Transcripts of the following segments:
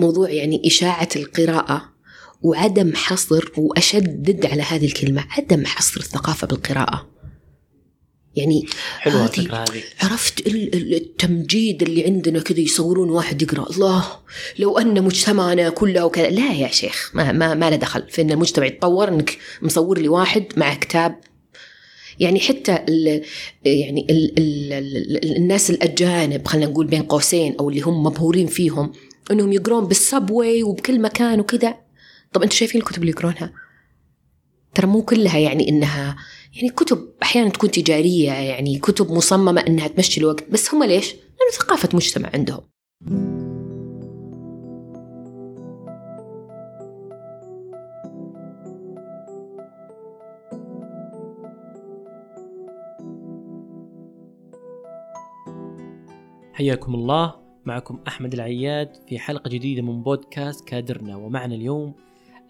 موضوع يعني إشاعة القراءة وعدم حصر وأشدد على هذه الكلمة عدم حصر الثقافة بالقراءة. يعني حلوة هذه- عرفت ال- ال- التمجيد اللي عندنا كذا يصورون واحد يقرأ الله لو أن مجتمعنا كله كذا لا يا شيخ ما ما ما له دخل. في إن المجتمع يتطور إنك مصور لي واحد مع كتاب. يعني حتى ال يعني ال ال ال الناس الأجانب خلينا نقول بين قوسين أو اللي هم مبهورين فيهم إنهم يقرون بالسبوي وبكل مكان وكذا. طب أنتم شايفين الكتب اللي يقرونها؟ ترى مو كلها يعني إنها يعني كتب أحيانا تكون تجارية يعني كتب مصممة إنها تمشي الوقت بس هم ليش؟ لأنه ثقافة مجتمع عندهم. حياكم الله. معكم أحمد العياد في حلقة جديدة من بودكاست كادرنا. ومعنا اليوم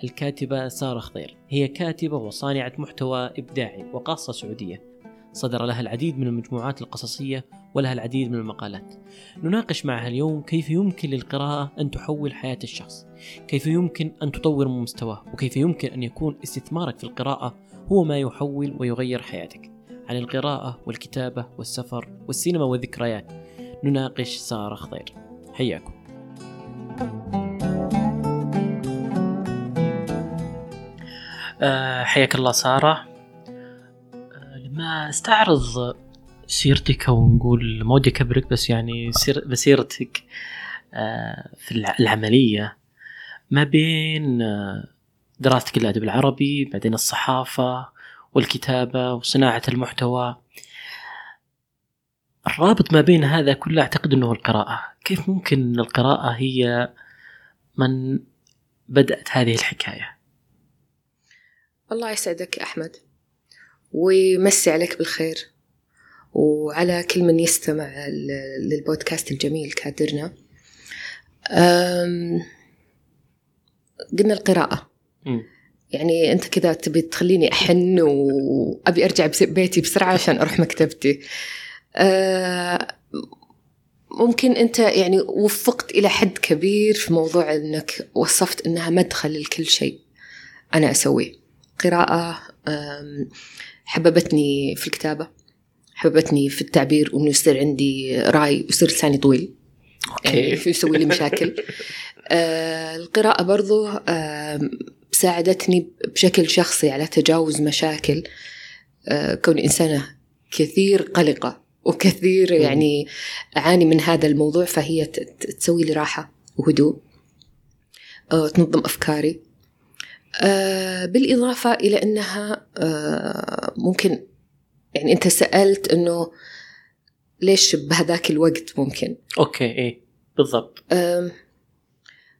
الكاتبة سارة خضير. هي كاتبة وصانعة محتوى إبداعي وقاصة سعودية. صدر لها العديد من المجموعات القصصية ولها العديد من المقالات. نناقش معها اليوم كيف يمكن للقراءة أن تحول حياة الشخص. كيف يمكن أن تطور من مستواه وكيف يمكن أن يكون استثمارك في القراءة هو ما يحول ويغير حياتك. عن القراءة والكتابة والسفر والسينما والذكريات. نناقش سارة خضير حياكم. أه حياك الله سارة. أه لما استعرض سيرتك أو نقول ما ودي اكبرك بس يعني سير مسيرتك أه في الع- العملية ما بين دراستك الأدب العربي بعدين الصحافة والكتابة وصناعة المحتوى الرابط ما بين هذا كله أعتقد إنه القراءة، كيف ممكن إن القراءة هي من بدأت هذه الحكاية؟ الله يسعدك أحمد. ويمسي عليك بالخير. وعلى كل من يستمع للبودكاست الجميل كادرنا. قلنا القراءة. مم. يعني أنت كذا تبي تخليني أحن وأبي أرجع بس- بيتي بسرعة عشان أروح مكتبتي. ممكن أنت يعني وفقت إلى حد كبير في موضوع إنك وصفت إنها مدخل لكل شيء أنا أسويه. قراءة حببتني في الكتابة حببتني في التعبير وإنه يصير عندي رأي ويصير لساني طويل. يعني أوكي يسوي لي مشاكل. آه القراءة برضو آه ساعدتني بشكل شخصي على تجاوز مشاكل. آه كوني إنسانة كثير قلقة. وكثير. يعني أعاني من هذا الموضوع فهي تسوي لي راحة وهدوء آه تنظم أفكاري. آه بالإضافة إلى أنها آه ممكن يعني أنت سألت أنه ليش بهذاك الوقت ممكن؟ okay إيه بالضبط.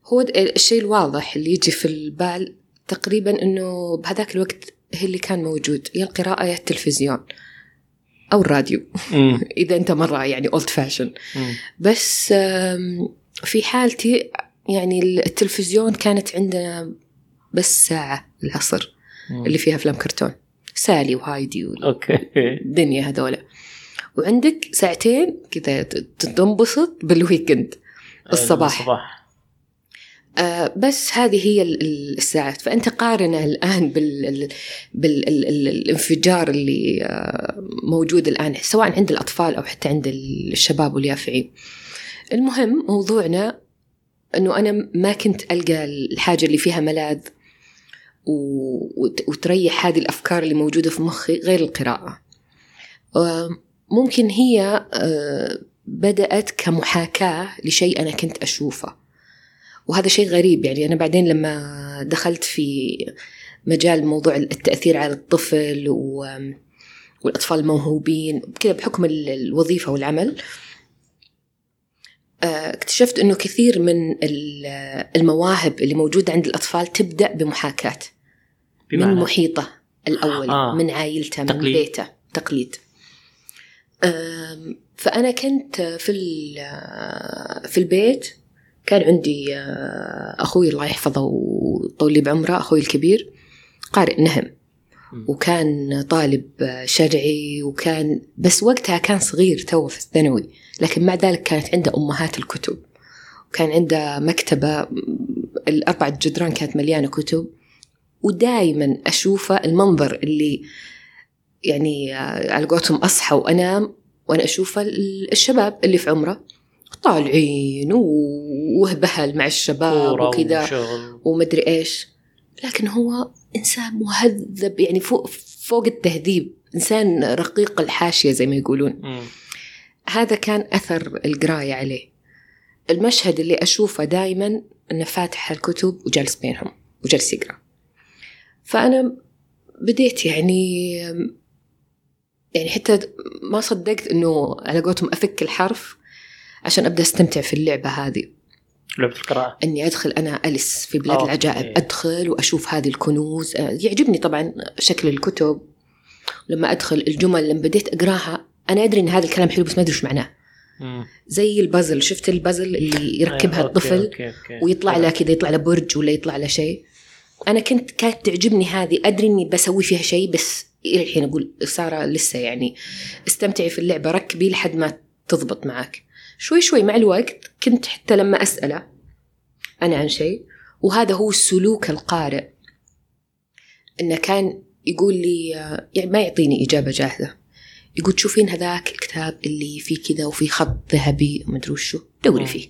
هو الشيء الواضح اللي يجي في البال تقريبا إنه بهذاك الوقت هي اللي كان موجود يا القراءة يا التلفزيون. أو الراديو. إذا أنت مرة يعني old fashioned. بس في حالتي يعني التلفزيون كانت عندنا بس ساعة العصر. اللي فيها أفلام كرتون سالي وهايدي okay الدنيا هذولا وعندك ساعتين كذا تنبسط بال weekend الصباح. آه، بس هذه هي ال- ال- الساعات. فأنت قارنة الآن بالانفجار اللي آه، موجود الآن سواء عند الأطفال أو حتى عند الشباب واليافعين. المهم موضوعنا أنه أنا ما كنت ألقى الحاجة اللي فيها ملاذ وتريح هذه الأفكار اللي موجودة في مخي غير القراءة. آه، ممكن هي آه، بدأت كمحاكاة لشيء أنا كنت أشوفه. وهذا شيء غريب يعني أنا بعدين لما دخلت في مجال موضوع التأثير على الطفل و والأطفال الموهوبين كذا بحكم ال- الوظيفة والعمل آه، اكتشفت أنه كثير من ال- المواهب اللي موجودة عند الأطفال تبدأ بمحاكاة من بمعنى محيطة الأول آه. من عائلته من تقليد. بيته تقليد فأنا كنت في في البيت كان عندي آه، أخوي الله يحفظه ويطول لي بعمره أخوي الكبير قارئ نهم. وكان طالب شرعي وكان بس وقتها كان صغير تو في الثانوي. لكن مع ذلك كانت عنده أمهات الكتب. وكان عنده مكتبة الأربع جدران كانت مليانة كتب. ودائما أشوفه المنظر اللي يعني على قولتهم أصحى وأنام وأنا أشوف الشباب اللي في عمره. طالعين وهبهل مع الشباب وكذا ومدري إيش. لكن هو إنسان مهذب يعني فوق فوق التهذيب. إنسان رقيق الحاشية زي ما يقولون. م. هذا كان أثر القراية عليه. المشهد اللي أشوفه دائما أنه فاتح الكتب وجالس بينهم وجالس يقرأ. فأنا بديت يعني يعني حتى ما صدقت أنه على قولتهم أفك الحرف. عشان أبدأ أستمتع في اللعبة هذه. لعبة القراءة. إني أدخل أنا اليس في بلاد العجائب. إيه. أدخل وأشوف هذه الكنوز. آه، يعجبني طبعا شكل الكتب. لما أدخل الجمل لما بديت أقراها أنا أدري إن هذا الكلام حلو بس ما أدري إيش معناه. زي البازل. شفت البازل اللي يركبها أيوة، الطفل okay okay. ويطلع له كذا يطلع له برج ولا يطلع له شيء. أنا كنت كانت تعجبني هذه. أدري إني بسوي فيها شيء بس إلى الحين أقول ساره لسه يعني استمتعي في اللعبة. ركبي لحد ما تضبط معك. شوي شوي مع الوقت كنت حتى لما أسأله أنا عن شيء وهذا هو سلوك القارئ. إنه كان يقول لي يعني ما يعطيني إجابة جاهزة. يقول تشوفين هذاك الكتاب اللي فيه كذا وفيه خط ذهبي ومدري وشو؟ دوري فيه.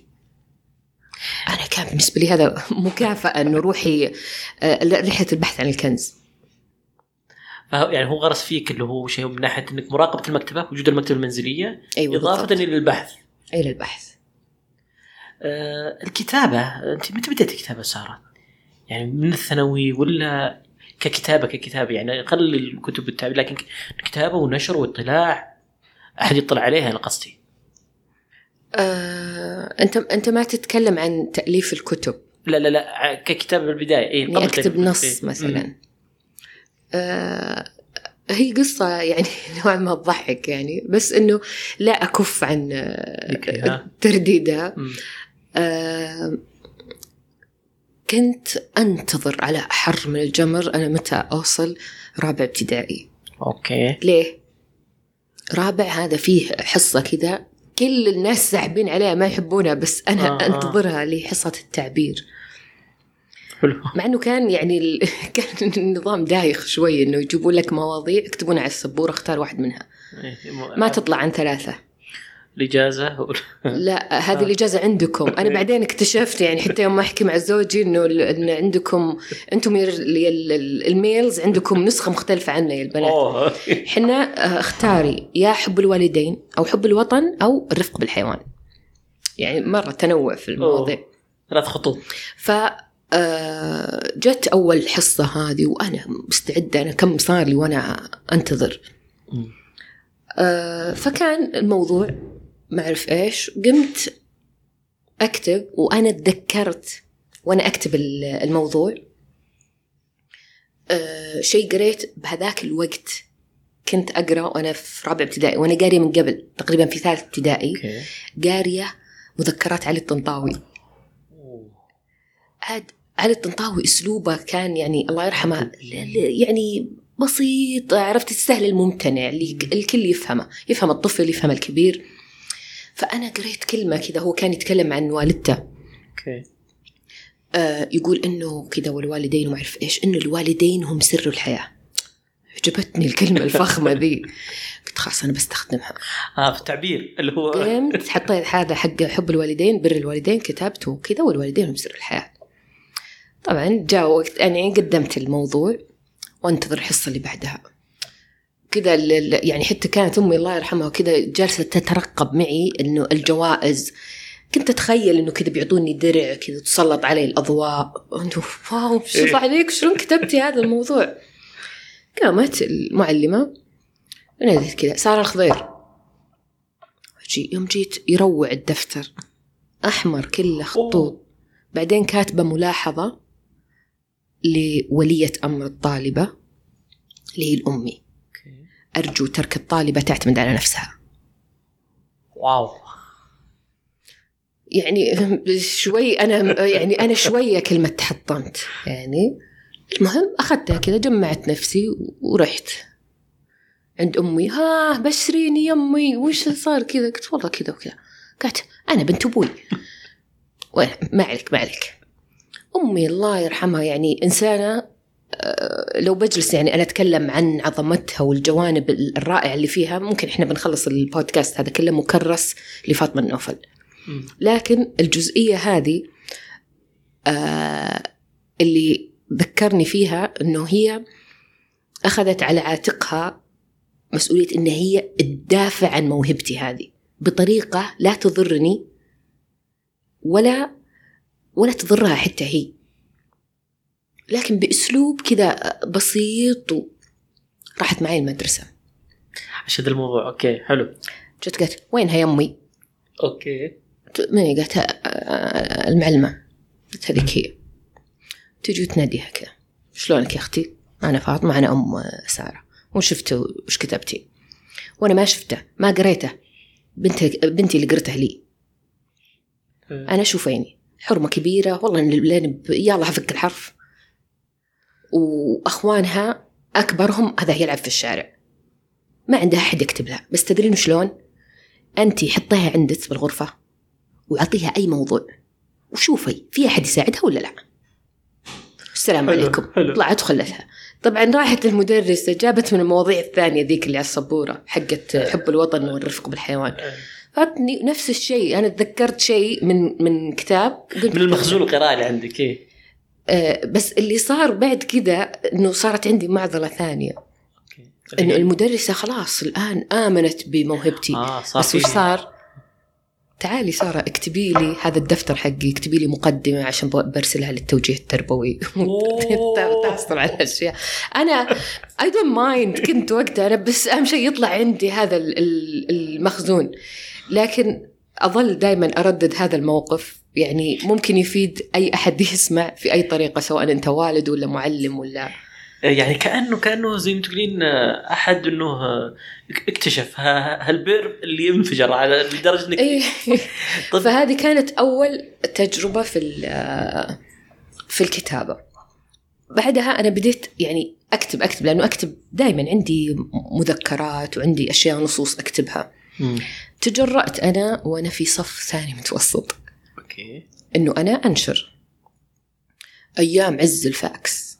أنا كان بالنسبة لي هذا مكافأة أنه روحي آه، رحلة البحث عن الكنز. يعني هو غرس فيك اللي هو شيء من ناحية أنك مراقبة المكتبة وجود المكتبة المنزلية أيوة إضافة إلى البحث. أي للبحث آه الكتابة أنت متى بدأت الكتابة سارة؟ يعني من الثانوي ولا ككتابة ككتابة؟ يعني قل الكتب التعبير لكن كتابه ونشر واطلاع أحد يطلع عليها أنا قصدي. آه، أنت أنت ما تتكلم عن تأليف الكتب. لا لا لا ككتابة بالبداية. اي قبل أكتب نص. مثلا. آه هي قصة يعني نوعا ما تضحك يعني بس إنه لا أكف عن ترديدها آه كنت أنتظر على أحر من الجمر أنا متى أوصل رابع ابتدائي. أوكي. ليه؟ رابع هذا فيه حصة كذا كل الناس ساحبين عليها ما يحبونها بس أنا آه, آه. أنتظرها لحصة التعبير. حلو. مع إنه كان يعني ال... كان النظام دايخ شوي إنه يجيبون لك مواضيع يكتبونها على السبورة اختار واحد منها. إيه، ما تطلع عن ثلاثة. الإجازة لا هذه الإجازة عندكم. أنا بعدين اكتشفت يعني حتى يوم أحكي مع زوجي إنه إن عندكم أنتم الميلز عندكم نسخة مختلفة عنا يا البنات. إحنا آه، اختاري يا حب الوالدين أو حب الوطن أو الرفق بالحيوان. يعني مرة تنوع في المواضيع. ثلاث خطوط. ف آه، جت أول حصة هذه وأنا مستعدة أنا كم صار لي وأنا أنتظر. آه، فكان الموضوع ما أعرف إيش قمت أكتب وأنا تذكرت وأنا أكتب الموضوع. أه شيء قريت بهذاك الوقت كنت أقرأ وأنا في رابع ابتدائي وأنا قارية من قبل تقريبا في ثالث ابتدائي. قارية مذكرات علي الطنطاوي. عاد علي الطنطاوي أسلوبه كان يعني الله يرحمه يعني بسيط عرفت؟ السهل الممتنع اللي الكل يفهمه يفهم الطفل يفهم الكبير. فأنا قريت كلمة كذا هو كان يتكلم عن والدته. أوكي. آه يقول إنه كذا والوالدين وما أعرف إيش إنه الوالدين هم سر الحياة. عجبتني الكلمة الفخمة ذي. قلت خلاص أنا بستخدمها. آه في التعبير اللي هو. قمت حطيت هذا حق حب الوالدين بر الوالدين كتبته كذا والوالدين هم سر الحياة. طبعا جاء وقت يعني قدمت الموضوع وانتظر الحصة اللي بعدها. كذا يعني حتى كانت أمي الله يرحمها كذا جالسة تترقب معي إنه الجوائز. كنت أتخيل إنه كذا بيعطوني درع كذا تسلط علي الأضواء. انه واو شوف إيه. عليك؟ شلون كتبتي هذا الموضوع؟ قامت المعلمة نادت كذا سارة الخضير. جي يوم جيت يروع الدفتر أحمر كله خطوط. بعدين كاتبة ملاحظة لولية أمر الطالبة اللي هي الأمي. أرجو ترك الطالبة تعتمد على نفسها. واو. يعني شوي أنا يعني أنا شوية كلمة تحطمت. يعني المهم أخذتها كذا جمعت نفسي ورحت. عند أمي ها بشريني يمي وش صار كذا؟ قلت والله كذا وكذا. قالت أنا بنت أبوي. ما عليك ما عليك. أمي الله يرحمها يعني إنسانة آه، لو بجلس يعني أنا أتكلم عن عظمتها والجوانب الرائعة اللي فيها ممكن إحنا بنخلص البودكاست هذا كله مكرس لفاطمة النوفل. لكن الجزئية هذه آه اللي ذكرني فيها إنه هي أخذت على عاتقها مسؤولية إن هي تدافع عن موهبتي هذه بطريقة لا تضرني ولا ولا تضرها حتى هي. لكن بأسلوب كذا بسيط و... راحت معي المدرسة. عشان الموضوع. okay حلو. جت قالت وينها يا أمي؟ okay. من هي؟ قالت آه، المعلمة. قلت هذيك هي. تجي وتناديها كذا. شلونك يا أختي؟ أنا فاطمة أنا أم سارة. وش شفتوا وش كتبتي؟ وأنا ما شفته ما قريته. بنتي بنتي اللي قرتها لي. أنا شوفيني حرمة كبيرة. والله لين يلا هفك الحرف. وأخوانها أكبرهم هذا يلعب في الشارع. ما عندها أحد يكتب لها. بس تدرين شلون؟ أنت حطيها عندك بالغرفة وأعطيها أي موضوع. وشوفي في أحد يساعدها ولا لا؟ السلام حلو، عليكم. حلو. طلعت وخلتها طبعا راحت المدرسة جابت من المواضيع الثانية ذيك اللي على السبورة حقت حب الوطن والرفق بالحيوان فاتني نفس الشيء. أنا تذكرت شيء من من كتاب قلت من المخزون القراءة اللي عندك إيه. آه بس اللي صار بعد كذا إنه صارت عندي معضلة ثانية. أوكي. إنه المدرسة خلاص الآن آمنت بموهبتي. آه صار بس وش صار؟ تعالي سارة اكتبي لي هذا الدفتر حقي اكتبي لي مقدمة عشان برسلها للتوجيه التربوي. تحصل على الأشياء. أنا I don't mind كنت وقتها أنا بس أهم شيء يطلع عندي هذا ال- ال- المخزون. لكن أظل دائما أردد هذا الموقف. يعني ممكن يفيد أي أحد يسمع في أي طريقة سواء أنت والد ولا معلم ولا يعني كانه كأنه زي ما تقولين آه، أحد إنه آه، اكتشف ها- هالبير اللي ينفجر على لدرجة إنك إيه. فهذه كانت أول تجربة في ال- في الكتابة. بعدها أنا بديت يعني أكتب أكتب لأنه أكتب دائما عندي مذكرات وعندي أشياء نصوص أكتبها. مم. تجرأت أنا وأنا في صف ثاني متوسط. أوكي. إنه أنا أنشر. أيام عز الفاكس.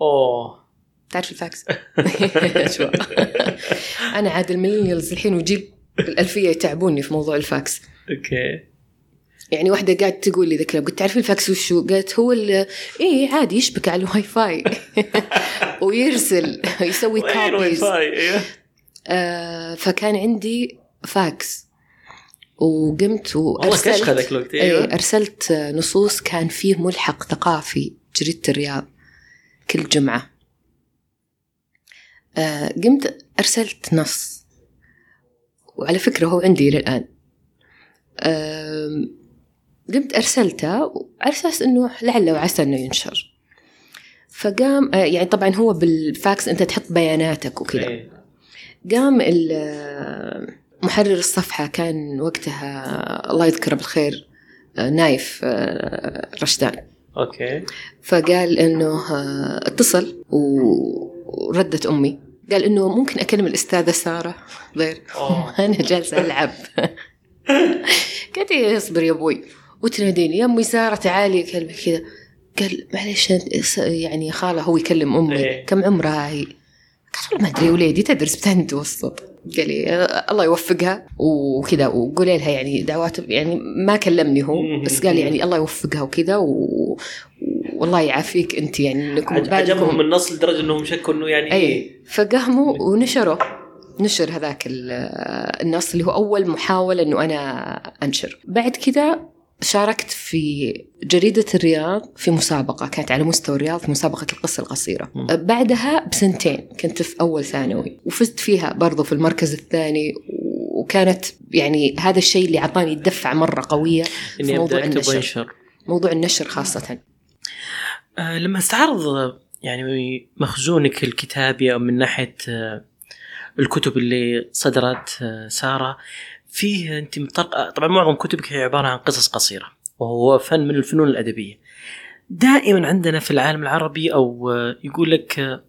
أوه. تعرف الفاكس؟ أنا عاد ال millennials الحين وجيل الألفية يتعبوني في موضوع الفاكس. أوكي. يعني واحدة قاعدة تقول لي ذا الكلام قلت تعرفين الفاكس وشو؟ قالت هو ال إيه عادي يشبك على الواي فاي ويرسل يسوي copies فاي أيوه آه فكان عندي فاكس. وقمت والله كشخه وارسلت ذاك الوقت أيوه أرسلت نصوص كان فيه ملحق ثقافي جريدة الرياض كل جمعة. آه قمت أرسلت نص. وعلى فكرة هو عندي آم، قمت أرسلته على أساس إنه لعل وعسى إنه ينشر. فقام آه، يعني طبعا هو بالفاكس أنت تحط بياناتك وكذا. إيه. قام ال- محرر الصفحة كان وقتها الله يذكره بالخير آه، نايف آه، رشدان. أوكي. فقال إنه آه، اتصل وردت أمي. قال إنه ممكن أكلم الأستاذة سارة غير. أنا جالسة ألعب. قالت اصبر يا أبوي. وتناديني يا أمي سارة تعالي كلمه كذا. قال معلش يعني خاله هو يكلم أمي. إيه. كم عمرها هي؟ قالت والله ما أدري وليدي تدرس بثاني متوسط قال لي الله يوفقها. وكذا وقولي لها يعني دعوات يعني ما كلمني هو بس قال يعني الله يوفقها وكذا و... والله يعافيك انت يعني انكم عج- عجبهم النص لدرجة انهم شكوا انه يعني اي فقاموا ونشروا نشر هذاك ال- النص اللي هو أول محاولة إنه أنا أنشر. بعد كذا شاركت في جريدة الرياض في مسابقة كانت على مستوى الرياض في مسابقة القصة القصيرة. مم. بعدها بسنتين كنت في أول ثانوي وفزت فيها برضو في المركز الثاني وكانت يعني هذا الشيء اللي أعطاني الدفعة مرة قوية في موضوع النشر. موضوع النشر خاصة. آه لما استعرض يعني مخزونك الكتابي أو من ناحية آه الكتب اللي صدرت آه سارة فيه أنت مطلق طبعا معظم كتبك هي عبارة عن قصص قصيرة وهو فن من الفنون الأدبية. دائما عندنا في العالم العربي أو آه، يقول لك آه،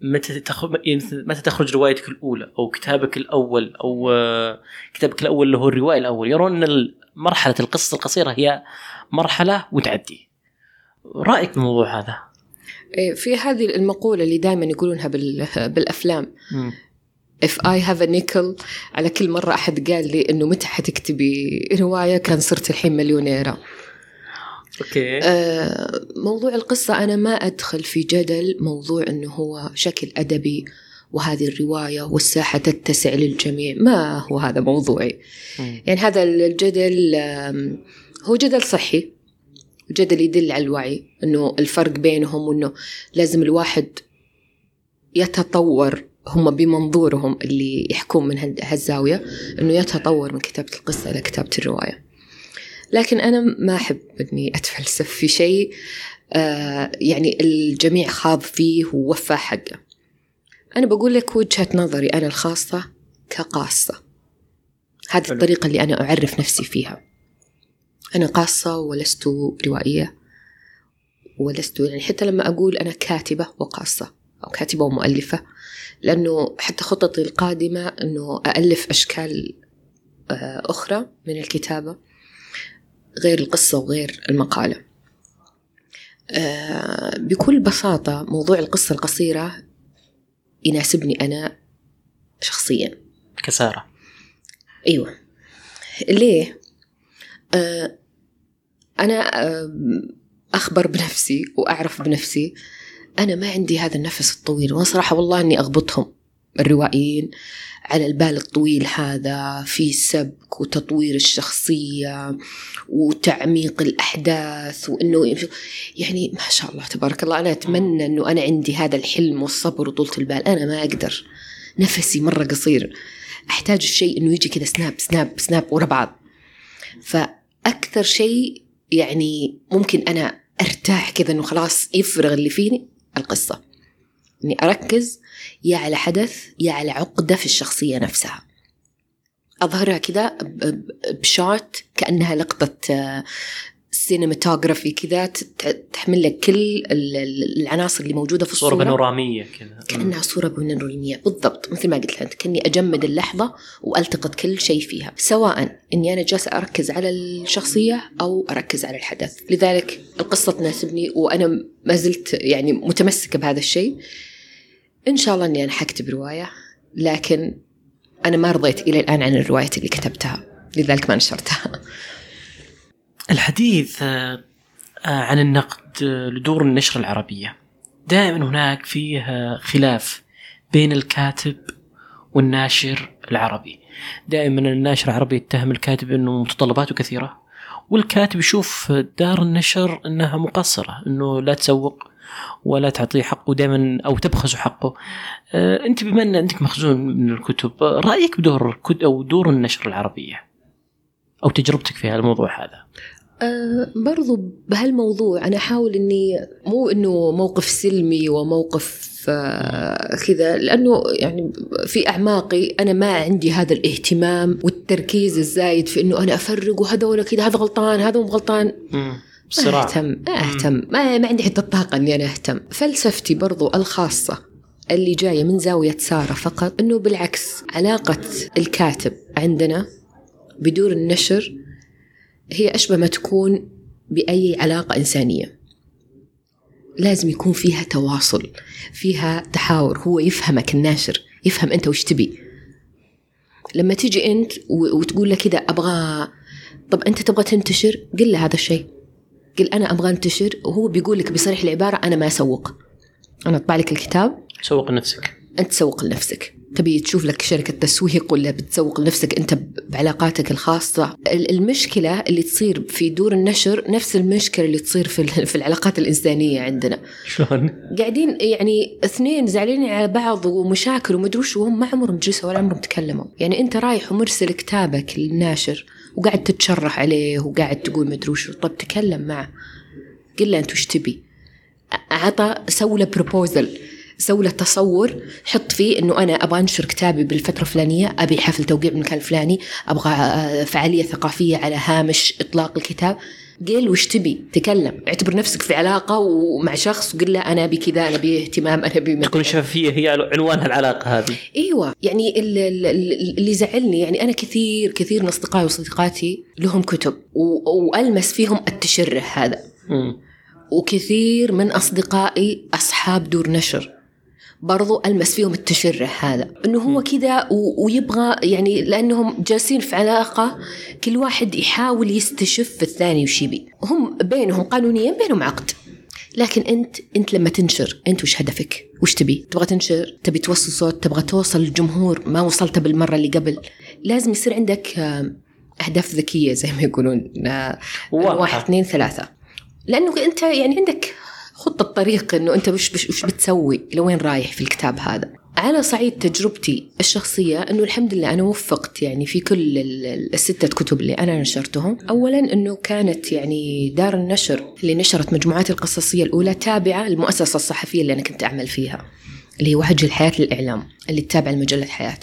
متى تخرج متى تخرج روايتك الأولى أو كتابك الأول أو آه، كتابك الأول اللي هو الروائي الأول يرون أن مرحلة القصص القصيرة هي مرحلة وتعدي. رأيك بالموضوع هذا؟ إيه، في هذه المقولة اللي دائما يقولونها بالأفلام. If I have a nickel على كل مرة أحد قال لي إنه متى حتكتبي رواية كان صرت الحين مليونيرة. أوكي. آه موضوع القصة أنا ما أدخل في جدل موضوع إنه هو شكل أدبي وهذه الرواية والساحة تتسع للجميع. ما هو هذا موضوعي. يعني هذا الجدل هو جدل صحي. جدل يدل على الوعي إنه الفرق بينهم وإنه لازم الواحد يتطور هم بمنظورهم اللي يحكون من هالزاوية إنه يتطور من كتابة القصة إلى كتابة الرواية. لكن أنا ما أحب إني أتفلسف في شيء آه يعني الجميع خاض فيه ووفى حقه. أنا بقول لك وجهة نظري أنا الخاصة كقاصة. هذه الطريقة اللي أنا أعرف نفسي فيها. أنا قاصة ولست روائية ولست يعني حتى لما أقول أنا كاتبة وقاصة أو كاتبة ومؤلفة لأنه حتى خططي القادمة أنه أألف أشكال آه، أخرى من الكتابة غير القصة وغير المقالة. آه، بكل بساطة موضوع القصة القصيرة يناسبني أنا شخصيا. كسارة. أيوة. ليه؟ آه، أنا أخبر بنفسي وأعرف بنفسي أنا ما عندي هذا النفس الطويل وأنا صراحة والله إني أغبطهم الروائيين على البال الطويل هذا في سبك وتطوير الشخصية وتعميق الأحداث وإنه يعني ما شاء الله تبارك الله أنا أتمنى إنه أنا عندي هذا الحلم والصبر وطولة البال. أنا ما أقدر نفسي مرة قصير. أحتاج الشيء إنه يجي كذا سناب سناب سناب ورا بعض. فأكثر شيء يعني ممكن أنا أرتاح كذا إنه خلاص يفرغ اللي فيني القصة. إني أركز يا على حدث يا على عقدة في الشخصية نفسها. أظهرها كذا بشوت كأنها لقطة سينماتوجرافي كذا تحمل لك كل العناصر اللي موجودة في الصورة. صوره بانورامية كذا. كأنها صورة بانورامية. بالضبط مثل ما قلت لك كأني أجمد اللحظة وألتقط كل شيء فيها سواء إني أنا جالسة أركز على الشخصية أو أركز على الحدث. لذلك القصة تناسبني وأنا ما زلت يعني متمسكة بهذا الشيء. إن شاء الله إني أنا حكتب روايه لكن أنا ما رضيت إلى الآن عن الروايه اللي كتبتها لذلك ما نشرتها. الحديث آه، آه، عن النقد لدور النشر العربية. دائما هناك فيه خلاف بين الكاتب والناشر العربي. دائما الناشر العربي يتهم الكاتب إنه متطلباته كثيرة والكاتب يشوف دار النشر إنها مقصرة إنه لا تسوق ولا تعطيه حقه دائما أو تبخس حقه. آه، أنت بما أن عندك مخزون من الكتب رأيك بدور أو دور النشر العربية أو تجربتك في هذا الموضوع هذا؟ أه برضو بهالموضوع أنا أحاول إني مو إنه موقف سلمي وموقف أه كذا لأنه يعني في أعماقي أنا ما عندي هذا الاهتمام والتركيز الزايد في إنه أنا أفرق وهذا كذا هذا غلطان هذا مو غلطان. بصراحة. ما أهتم ما أهتم ما, ما عندي حتى الطاقة إني أنا أهتم. فلسفتي برضو الخاصة اللي جاية من زاوية سارة فقط إنه بالعكس علاقة الكاتب عندنا بدون النشر هي أشبه ما تكون بأي علاقة إنسانية. لازم يكون فيها تواصل فيها تحاور هو يفهمك الناشر يفهم أنت وش تبي. لما تيجي أنت وتقول له كذا أبغى طب أنت تبغى تنتشر؟ قل له هذا الشيء. قل أنا أبغى أنتشر وهو بيقول لك بصريح العبارة أنا ما أسوق. أنا أطبع لك الكتاب. سوق لنفسك أنت تسوق لنفسك. تبي تشوف لك شركة تسويق ولا بتسوق لنفسك أنت بعلاقاتك الخاصة. المشكلة اللي تصير في دور النشر نفس المشكلة اللي تصير في, في العلاقات الإنسانية عندنا. شلون؟ قاعدين يعني اثنين زعلانين على بعض ومشاكل ومدري وش وهم ما عمرهم جلسوا ولا عمرهم تكلموا. يعني أنت رايح ومرسل كتابك للناشر وقاعد تتشرح عليه وقاعد تقول مدري وش. طب تكلم معه. قل له أنت وش تبي. عطى سوى له بروبوزل سوي له تصور حط فيه إنه أنا أبغى أنشر كتابي بالفترة الفلانية أبي حفل توقيع بالمكان الفلاني أبغى آه، فعالية ثقافية على هامش إطلاق الكتاب. قل وش تبي؟ تكلم. اعتبر نفسك في علاقة ومع شخص وقل له أنا أبي كذا أنا أبي اهتمام أنا أبي تكون شفافية هي عنوان العلاقة هذه. إيوه. يعني ال- ال- ال- اللي زعلني يعني أنا كثير كثير من أصدقائي وصديقاتي لهم كتب وألمس فيهم التشره هذا. مم. وكثير من أصدقائي أصحاب دور نشر. برضو ألمس فيهم التشره هذا. أنه هو كذا ويبغى يعني لأنهم جالسين في علاقة كل واحد يحاول يستشف الثاني وش يبي. هم بينهم قانونيا بينهم عقد. لكن أنت أنت لما تنشر أنت وش هدفك؟ وش تبي؟ تبغى تنشر؟ تبي توصل صوت؟ تبغى توصل للجمهور ما وصلت بالمرة اللي قبل. لازم يصير عندك آه، أهداف ذكية زي ما يقولون آه،. واحد اثنين ثلاثة. لأنه أنت يعني عندك خطة طريق أنه أنت وش, وش, بتسوي؟ لوين رايح في الكتاب هذا؟ على صعيد تجربتي الشخصية أنه الحمد لله أنا وفقت يعني في كل ال- ال- الستة كتب اللي أنا نشرتهم. أولا أنه كانت يعني دار النشر اللي نشرت مجموعاتي القصصية الأولى تابعة للمؤسسة الصحفية اللي أنا كنت أعمل فيها اللي هي وهج الحياة للإعلام اللي تتابع لمجلة حياة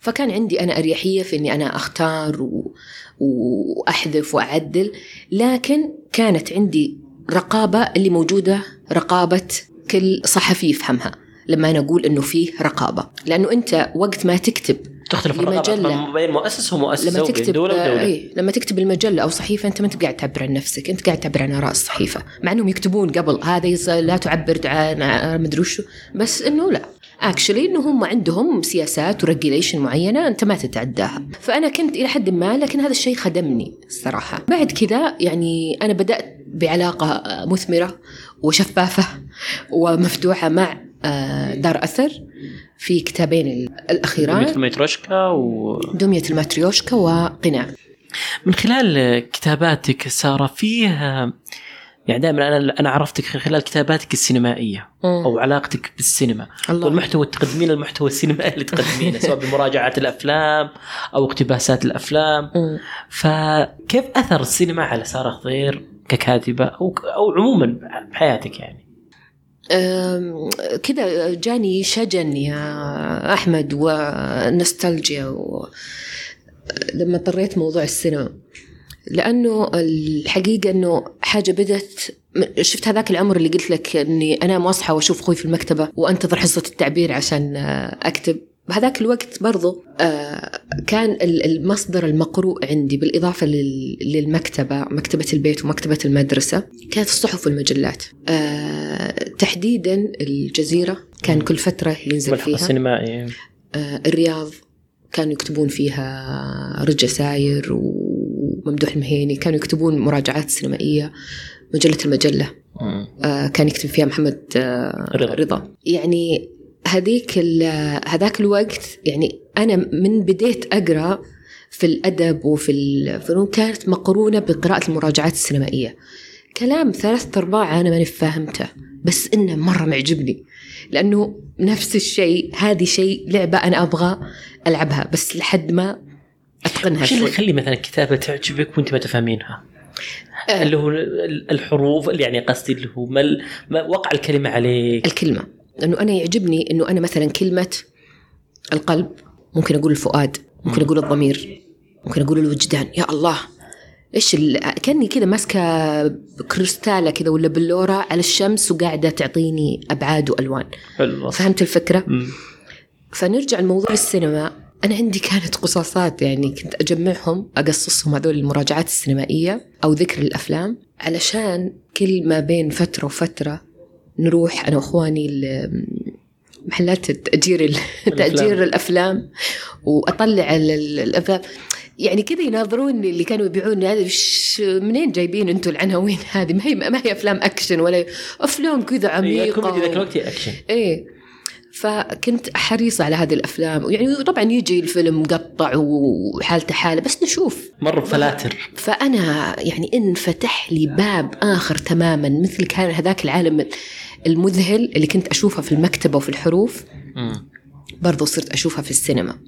فكان عندي أنا أريحية في أني أنا أختار و... وأحذف وأعدل لكن كانت عندي رقابة اللي موجودة رقابة كل صحفي يفهمها لما أنا أقول أنه فيه رقابة. لأنه أنت وقت ما تكتب تختلف الرقابات لمجلة. ما بين مؤسس ومؤسس لما تكتب دولة ودولة. اي لما تكتب المجلة أو صحيفة أنت ما انت قاعد تعبر عن نفسك أنت قاعد تعبر عن آراء الصحيفة. مع إنهم يكتبون قبل هذا لا تعبر عن مدري وشو. بس إنه لا. actually إنه هم عندهم سياسات و regulation معينة أنت ما تتعداها. فأنا كنت إلى حد ما لكن هذا الشيء خدمني الصراحه بعد كذا يعني أنا بدأت بعلاقة مثمرة وشفافة ومفتوحة مع آه، دار أثر في كتابين الأخيران. مثل متروشكا و دمية الماتريوشكا وقناع. من خلال كتاباتك سارة فيه يعني دائما أنا أنا عرفتك خلال كتاباتك السينمائية أو علاقتك بالسينما. الله. والمحتوى تقدمين المحتوى السينمائي اللي تقدمينه سواء بمراجعات الأفلام أو اقتباسات الأفلام. فكيف أثر السينما على سارة خضير ككاتبة أو أو عموما بحياتك يعني؟ كذا جاني شجن يا أحمد ونستالجيا و... لما اضطريت موضوع السينما. لأنه الحقيقة أنه حاجة بدت شفت هذاك العمر اللي قلت لك أني أنام وأصحى وأشوف أخوي في المكتبة وأنتظر حصة التعبير عشان آه، أكتب. بهذاك الوقت برضو آه، كان ال- المصدر المقروء عندي بالإضافة لل- للمكتبة مكتبة البيت ومكتبة المدرسة كانت الصحف والمجلات. آه، تحديدا الجزيرة كان كل فترة ينزل فيها. السينمائي آه، الرياض كانوا يكتبون فيها رجا ساير وممدوح المهيني كانوا يكتبون مراجعات سينمائية مجلة المجلة مم. آه، كان يكتب فيها محمد آه، رضا. رضا يعني هذيك هذاك الوقت يعني أنا من بديت أقرأ في الأدب وفي الفنون كانت مقرونة بقراءة المراجعات السينمائية كلام ثلاثة أرباع أنا ماني فاهمته بس إنه مرة معجبني لأنه نفس الشيء هذه شيء لعبة أنا أبغى ألعبها بس لحد ما أتقنها وش اللي يخلي مثلا كتابة تعجبك وأنت ما تفهمينها؟ آه. اللي هو الحروف اللي يعني قصدي اللي هو ما وقع الكلمة عليك الكلمة لأنه أنا يعجبني أنه أنا مثلا كلمة القلب ممكن أقول الفؤاد ممكن أقول الضمير ممكن أقول الوجدان يا الله إيش ال... كأني كذا ماسكة كريستالة كذا ولا بلورة على الشمس وقاعدة تعطيني أبعاد وألوان حلو فهمت الفكرة؟ مم. فنرجع لموضوع السينما أنا عندي كانت قصاصات يعني كنت أجمعهم أقصصهم هذول المراجعات السينمائية أو ذكر الأفلام علشان كل ما بين فترة وفترة نروح أنا وأخواني ل- محلات تأجير تأجير الأفلام وأطلع ال- ال- الأفلام. يعني كذا يناظروني اللي كانوا يبيعون هذا منين جايبين أنتم العناوين هذه؟ ما هي ما هي أفلام أكشن ولا أفلام كذا هي عميقة. كوميدي ذاك الوقت أكشن. إيه. فكنت حريصة على هذه الأفلام. يعني طبعا يجي الفيلم مقطع وحالته حالة بس نشوف. مر بفلاتر فأنا يعني انفتح لي باب آخر تماما مثل كان هذاك العالم المذهل اللي كنت أشوفه في المكتبة وفي الحروف. برضو صرت أشوفها في السينما.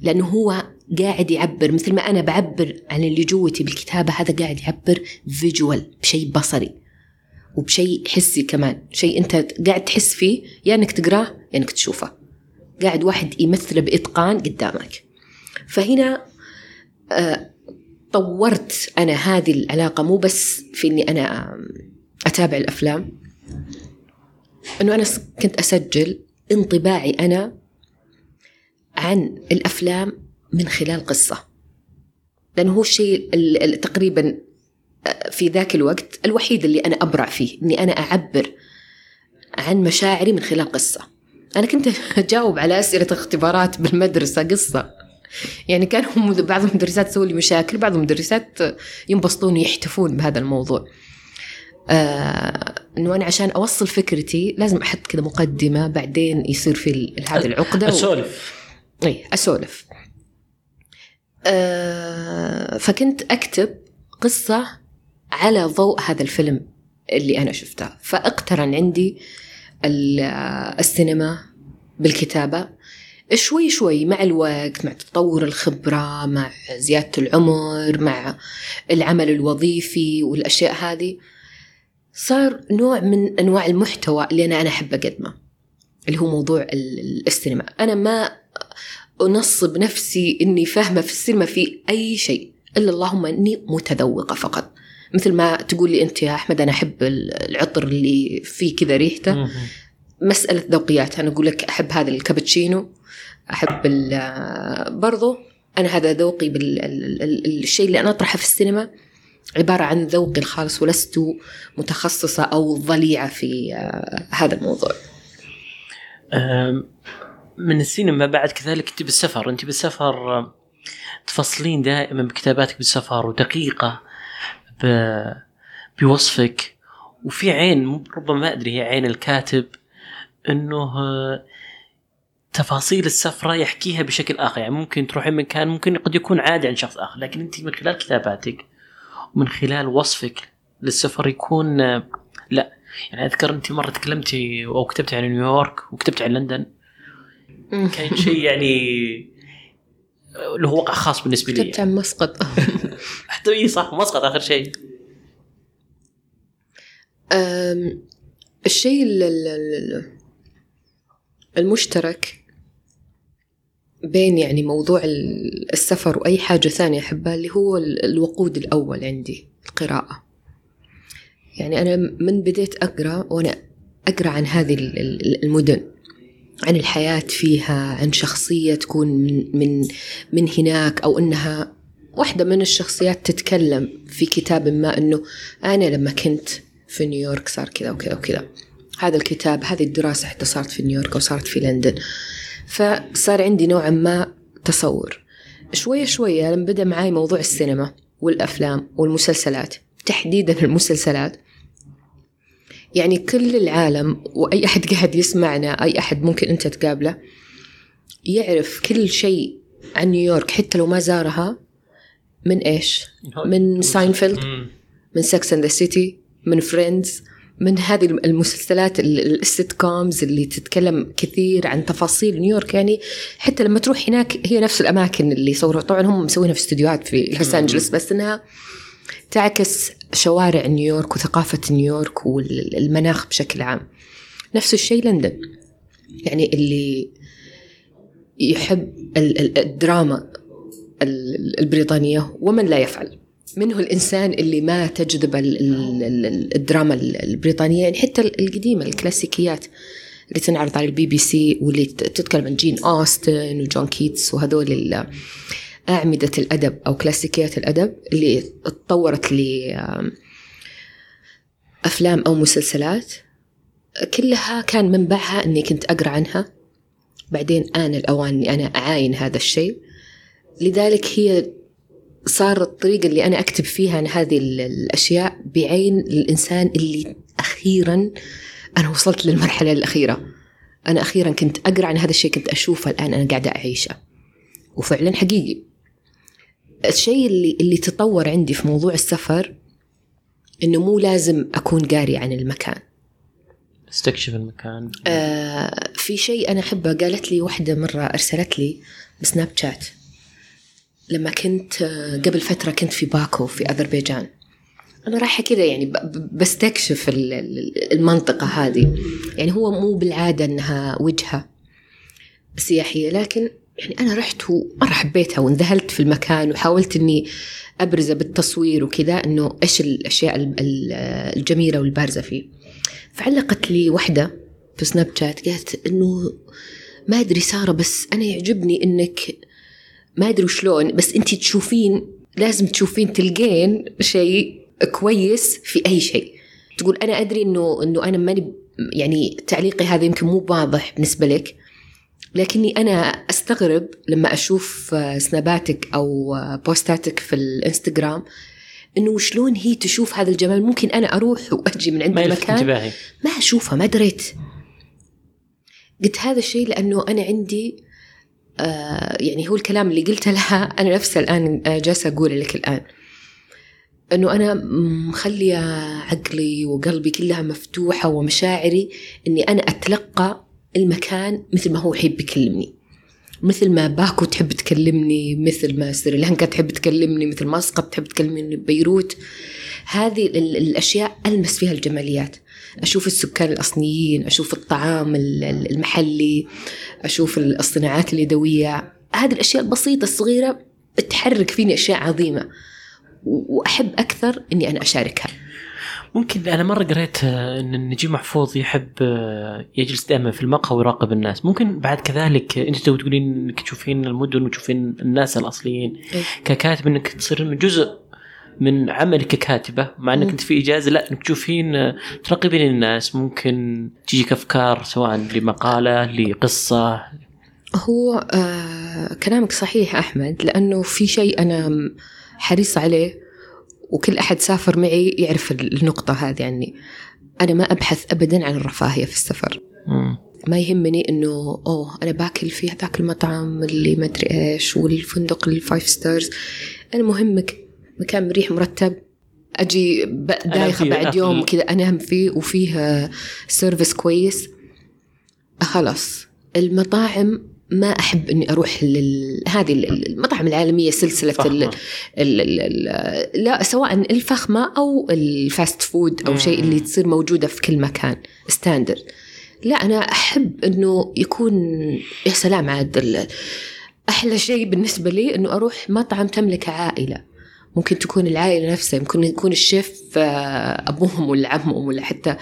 لأنه هو قاعد يعبر مثل ما أنا بعبر عن اللي جوتي بالكتابة هذا قاعد يعبر فيجوال بشيء بصري. وبشيء حسي كمان. شيء أنت قاعد تحس فيه يا أنك تقراه يا أنك تشوفه. قاعد واحد يمثله بإتقان قدامك. فهنا آه طورت أنا هذه العلاقة. مو بس في إني أنا أتابع الأفلام. إنه أنا كنت أسجل انطباعي أنا عن الأفلام من خلال قصة. لأنه هو الشيء تقريبا في ذاك الوقت الوحيد اللي أنا أبرع فيه إني أنا أعبر عن مشاعري من خلال قصة. أنا كنت أجاوب على أسئلة اختبارات بالمدرسة قصة. يعني كانوا بعض المدرسات تسوي لي مشاكل بعض المدرسات ينبسطون يحتفون بهذا الموضوع. آه إنه أنا عشان أوصل فكرتي لازم أحط كذا مقدمة بعدين يصير في هذه العقدة أسولف. و... اي أسولف. آه فكنت أكتب قصة على ضوء هذا الفيلم اللي أنا شفته. فاقترن عندي السينما بالكتابة. شوي شوي مع الوقت مع تطور الخبرة مع زيادة العمر مع العمل الوظيفي والأشياء هذه صار نوع من أنواع المحتوى اللي أنا أنا أحب أقدمه اللي هو موضوع السينما. أنا ما أنصب نفسي إني فاهمة في السينما في أي شيء إلا اللهم إني متذوقة فقط. مثل ما تقول لي أنت يا أحمد أنا أحب العطر اللي فيه كذا ريحته. مسألة ذوقيات أنا أقول لك أحب هذا الكابتشينو أحب برضو أنا هذا ذوقي بالشيء اللي أنا أطرحه في السينما عبارة عن ذوقي الخاص ولست متخصصة أو ضليعة في آه، هذا الموضوع. من السينما بعد كذلك أنت بالسفر أنت بالسفر تفصلين دائما بكتاباتك بالسفر ودقيقة. بوصفك. وفي عين ربما ما أدري هي عين الكاتب أنه تفاصيل السفرة يحكيها بشكل آخر. يعني ممكن تروحين مكان ممكن قد يكون عادي عن شخص آخر لكن أنت من خلال كتاباتك ومن خلال وصفك للسفر يكون لا. يعني أذكر أنت مرة تكلمتي أو كتبتي عن نيويورك وكتبتي عن لندن. كان شيء يعني له وقع خاص بالنسبة لي. كتبت عن مسقط. حتى إي صح مسقط آخر شيء. الشيء المشترك بين يعني موضوع السفر وأي حاجة ثانية أحبها اللي هو الوقود الأول عندي القراءة. يعني أنا من بديت أقرأ وأنا أقرأ عن هذه المدن. عن الحياة فيها عن شخصية تكون من من من هناك أو إنها واحدة من الشخصيات تتكلم في كتاب ما إنه أنا لما كنت في نيويورك صار كذا وكذا وكذا. هذا الكتاب هذه الدراسة حتى صارت في نيويورك أو صارت في لندن. فصار عندي نوعا ما تصور. شوية شوية لما بدأ معي موضوع السينما والأفلام والمسلسلات تحديدا المسلسلات يعني كل العالم وأي أحد قاعد يسمعنا أي أحد ممكن أنت تقابله يعرف كل شيء عن نيويورك حتى لو ما زارها من إيش؟ من ساينفيلد من Sex and the City من فريندز من هذه المسلسلات ال sitcoms اللي تتكلم كثير عن تفاصيل نيويورك. يعني حتى لما تروح هناك هي نفس الأماكن اللي صوروا. طبعا هم مسوينها في استديوهات في لوس انجلوس بس إنها تعكس شوارع نيويورك وثقافة نيويورك والمناخ بشكل عام. نفس الشيء لندن. يعني اللي يحب الدراما البريطانية ومن لا يفعل. منه الإنسان اللي ما تجذب الدراما البريطانية يعني حتى القديمة الكلاسيكيات اللي تنعرض على البي بي سي واللي تتكلم عن جين أوستن وجون كيتس وهذول أعمدة الأدب أو كلاسيكيات الأدب اللي تطورت ل أفلام أو مسلسلات. كلها كان منبعها أني كنت أقرأ عنها. بعدين آن الأوان أني أنا أعاين هذا الشيء. لذلك هي صار الطريقة اللي أنا أكتب فيها عن هذه الأشياء بعين الإنسان اللي أخيرا أنا وصلت للمرحلة الأخيرة. أنا أخيرا كنت أقرأ عن هذا الشيء كنت أشوفه الآن أنا قاعدة أعيشه. وفعلا حقيقي. الشيء اللي اللي تطور عندي في موضوع السفر إنه مو لازم أكون قاري عن المكان. استكشف المكان. آه في شيء أنا أحبه قالت لي واحدة مرة أرسلت لي بسناب شات. لما كنت قبل فترة كنت في باكو في أذربيجان. أنا رايحة كذا يعني بستكشف المنطقة هذه. يعني هو مو بالعادة أنها وجهة سياحية لكن يعني أنا رحت ومرة حبيتها وانذهلت في المكان وحاولت إني ابرزه بالتصوير وكذا إنه إيش الأشياء ال- ال- الجميلة والبارزة فيه. فعلقت لي واحدة في سناب شات قالت إنه ما أدري سارة بس أنا يعجبني إنك ما أدري وشلون بس أنت تشوفين لازم تشوفين تلقين شيء كويس في أي شيء. تقول أنا أدري انه إنه أنا ماني يعني تعليقي هذا يمكن مو واضح بالنسبة لك لكني أنا أستغرب لما أشوف آه، سناباتك أو آه، بوستاتك في الإنستغرام إنه شلون هي تشوف هذا الجمال. ممكن أنا أروح وأجي من عند المكان انتباهي. ما أشوفها ما دريت. قلت هذا الشيء لأنه أنا عندي آه يعني هو الكلام اللي قلته لها. أنا نفسه الآن آه، جالسة أقوله لك الآن. إنه أنا مخلية عقلي وقلبي كلها مفتوحة ومشاعري إني أنا أتلقى المكان مثل ما هو يحب يكلمني. مثل ما باكو تحب تكلمني مثل ما سريلانكا تحب تكلمني مثل مسقط تحب تكلمني بيروت. هذه ال- الأشياء ألمس فيها الجماليات. أشوف السكان الأصليين أشوف الطعام ال- ال- المحلي أشوف الصناعات اليدوية. هذه الأشياء البسيطة الصغيرة تحرك فيني أشياء عظيمة. و- وأحب أكثر إني أنا أشاركها. ممكن أنا مرة قريت آه، إن نجيب محفوظ يحب آه، يجلس دائما في المقهى ويراقب الناس. ممكن بعد كذلك آه، أنت تو تقولين إنك تشوفين المدن وتشوفين الناس الأصليين. إيه. ككاتب إنك تصير إنه جزء من عملك ككاتبة مع إنك. أنت في إجازة لا إنك تشوفين تراقبين الناس. ممكن تجيك أفكار سواء لمقالة لقصة. هو آه كلامك صحيح أحمد لأنه في شيء أنا م- حريصة عليه. وكل أحد سافر معي يعرف النقطة هذه عني. أنا ما أبحث أبدا عن الرفاهية في السفر. مم. ما يهمني إنه أوه أنا باكل في هذاك المطعم اللي ما أدري إيش والفندق ال five stars أنا يهمني مكان مريح مرتب. أجي دايخة بعد يوم. كذا أنام فيه وفيه service كويس. خلاص. المطاعم ما أحب إني أروح لل... هذه ال- المطاعم العالمية سلسلة ال... ال... ال... لا سواء الفخمة أو ال fast food أو شيء اللي تصير موجودة في كل مكان standard لا أنا أحب إنه يكون يا سلام عاد أحلى شيء بالنسبة لي إنه أروح مطعم تملكه عائلة. ممكن تكون العائلة نفسها ممكن يكون الشيف آه، أبوهم ولا عمهم ولا حتى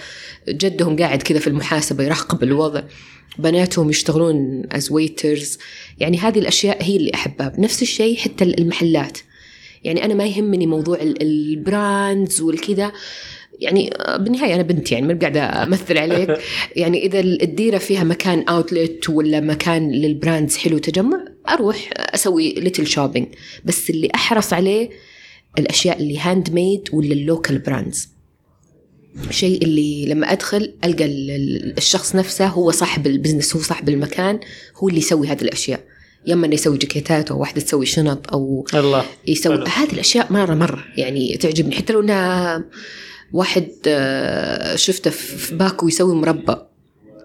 جدهم قاعد كذا في المحاسبة يراقب الوضع. بناتهم يشتغلون as waiters يعني هذه الأشياء هي اللي أحبها. نفس الشيء حتى المحلات. يعني أنا ما يهمني موضوع ال- ال brands والكذا. يعني آه، بالنهاية أنا بنت يعني ما قاعدة أمثل عليك. يعني إذا الديرة فيها مكان outlet ولا مكان لل brands حلو تجمع أروح أسوي little shopping بس اللي أحرص عليه الأشياء اللي handmade ولا ال local brands شيء اللي لما أدخل ألقى ال- ال- الشخص نفسه هو صاحب ال business هو صاحب المكان هو اللي يسوي هذه الأشياء. يا اما إنه يسوي جاكيتات أو واحدة تسوي شنط أو الله. يسوي حلو. هذه الأشياء مرة مرة يعني تعجبني. حتى لو انها واحد آه، شفته في باكو يسوي مربى.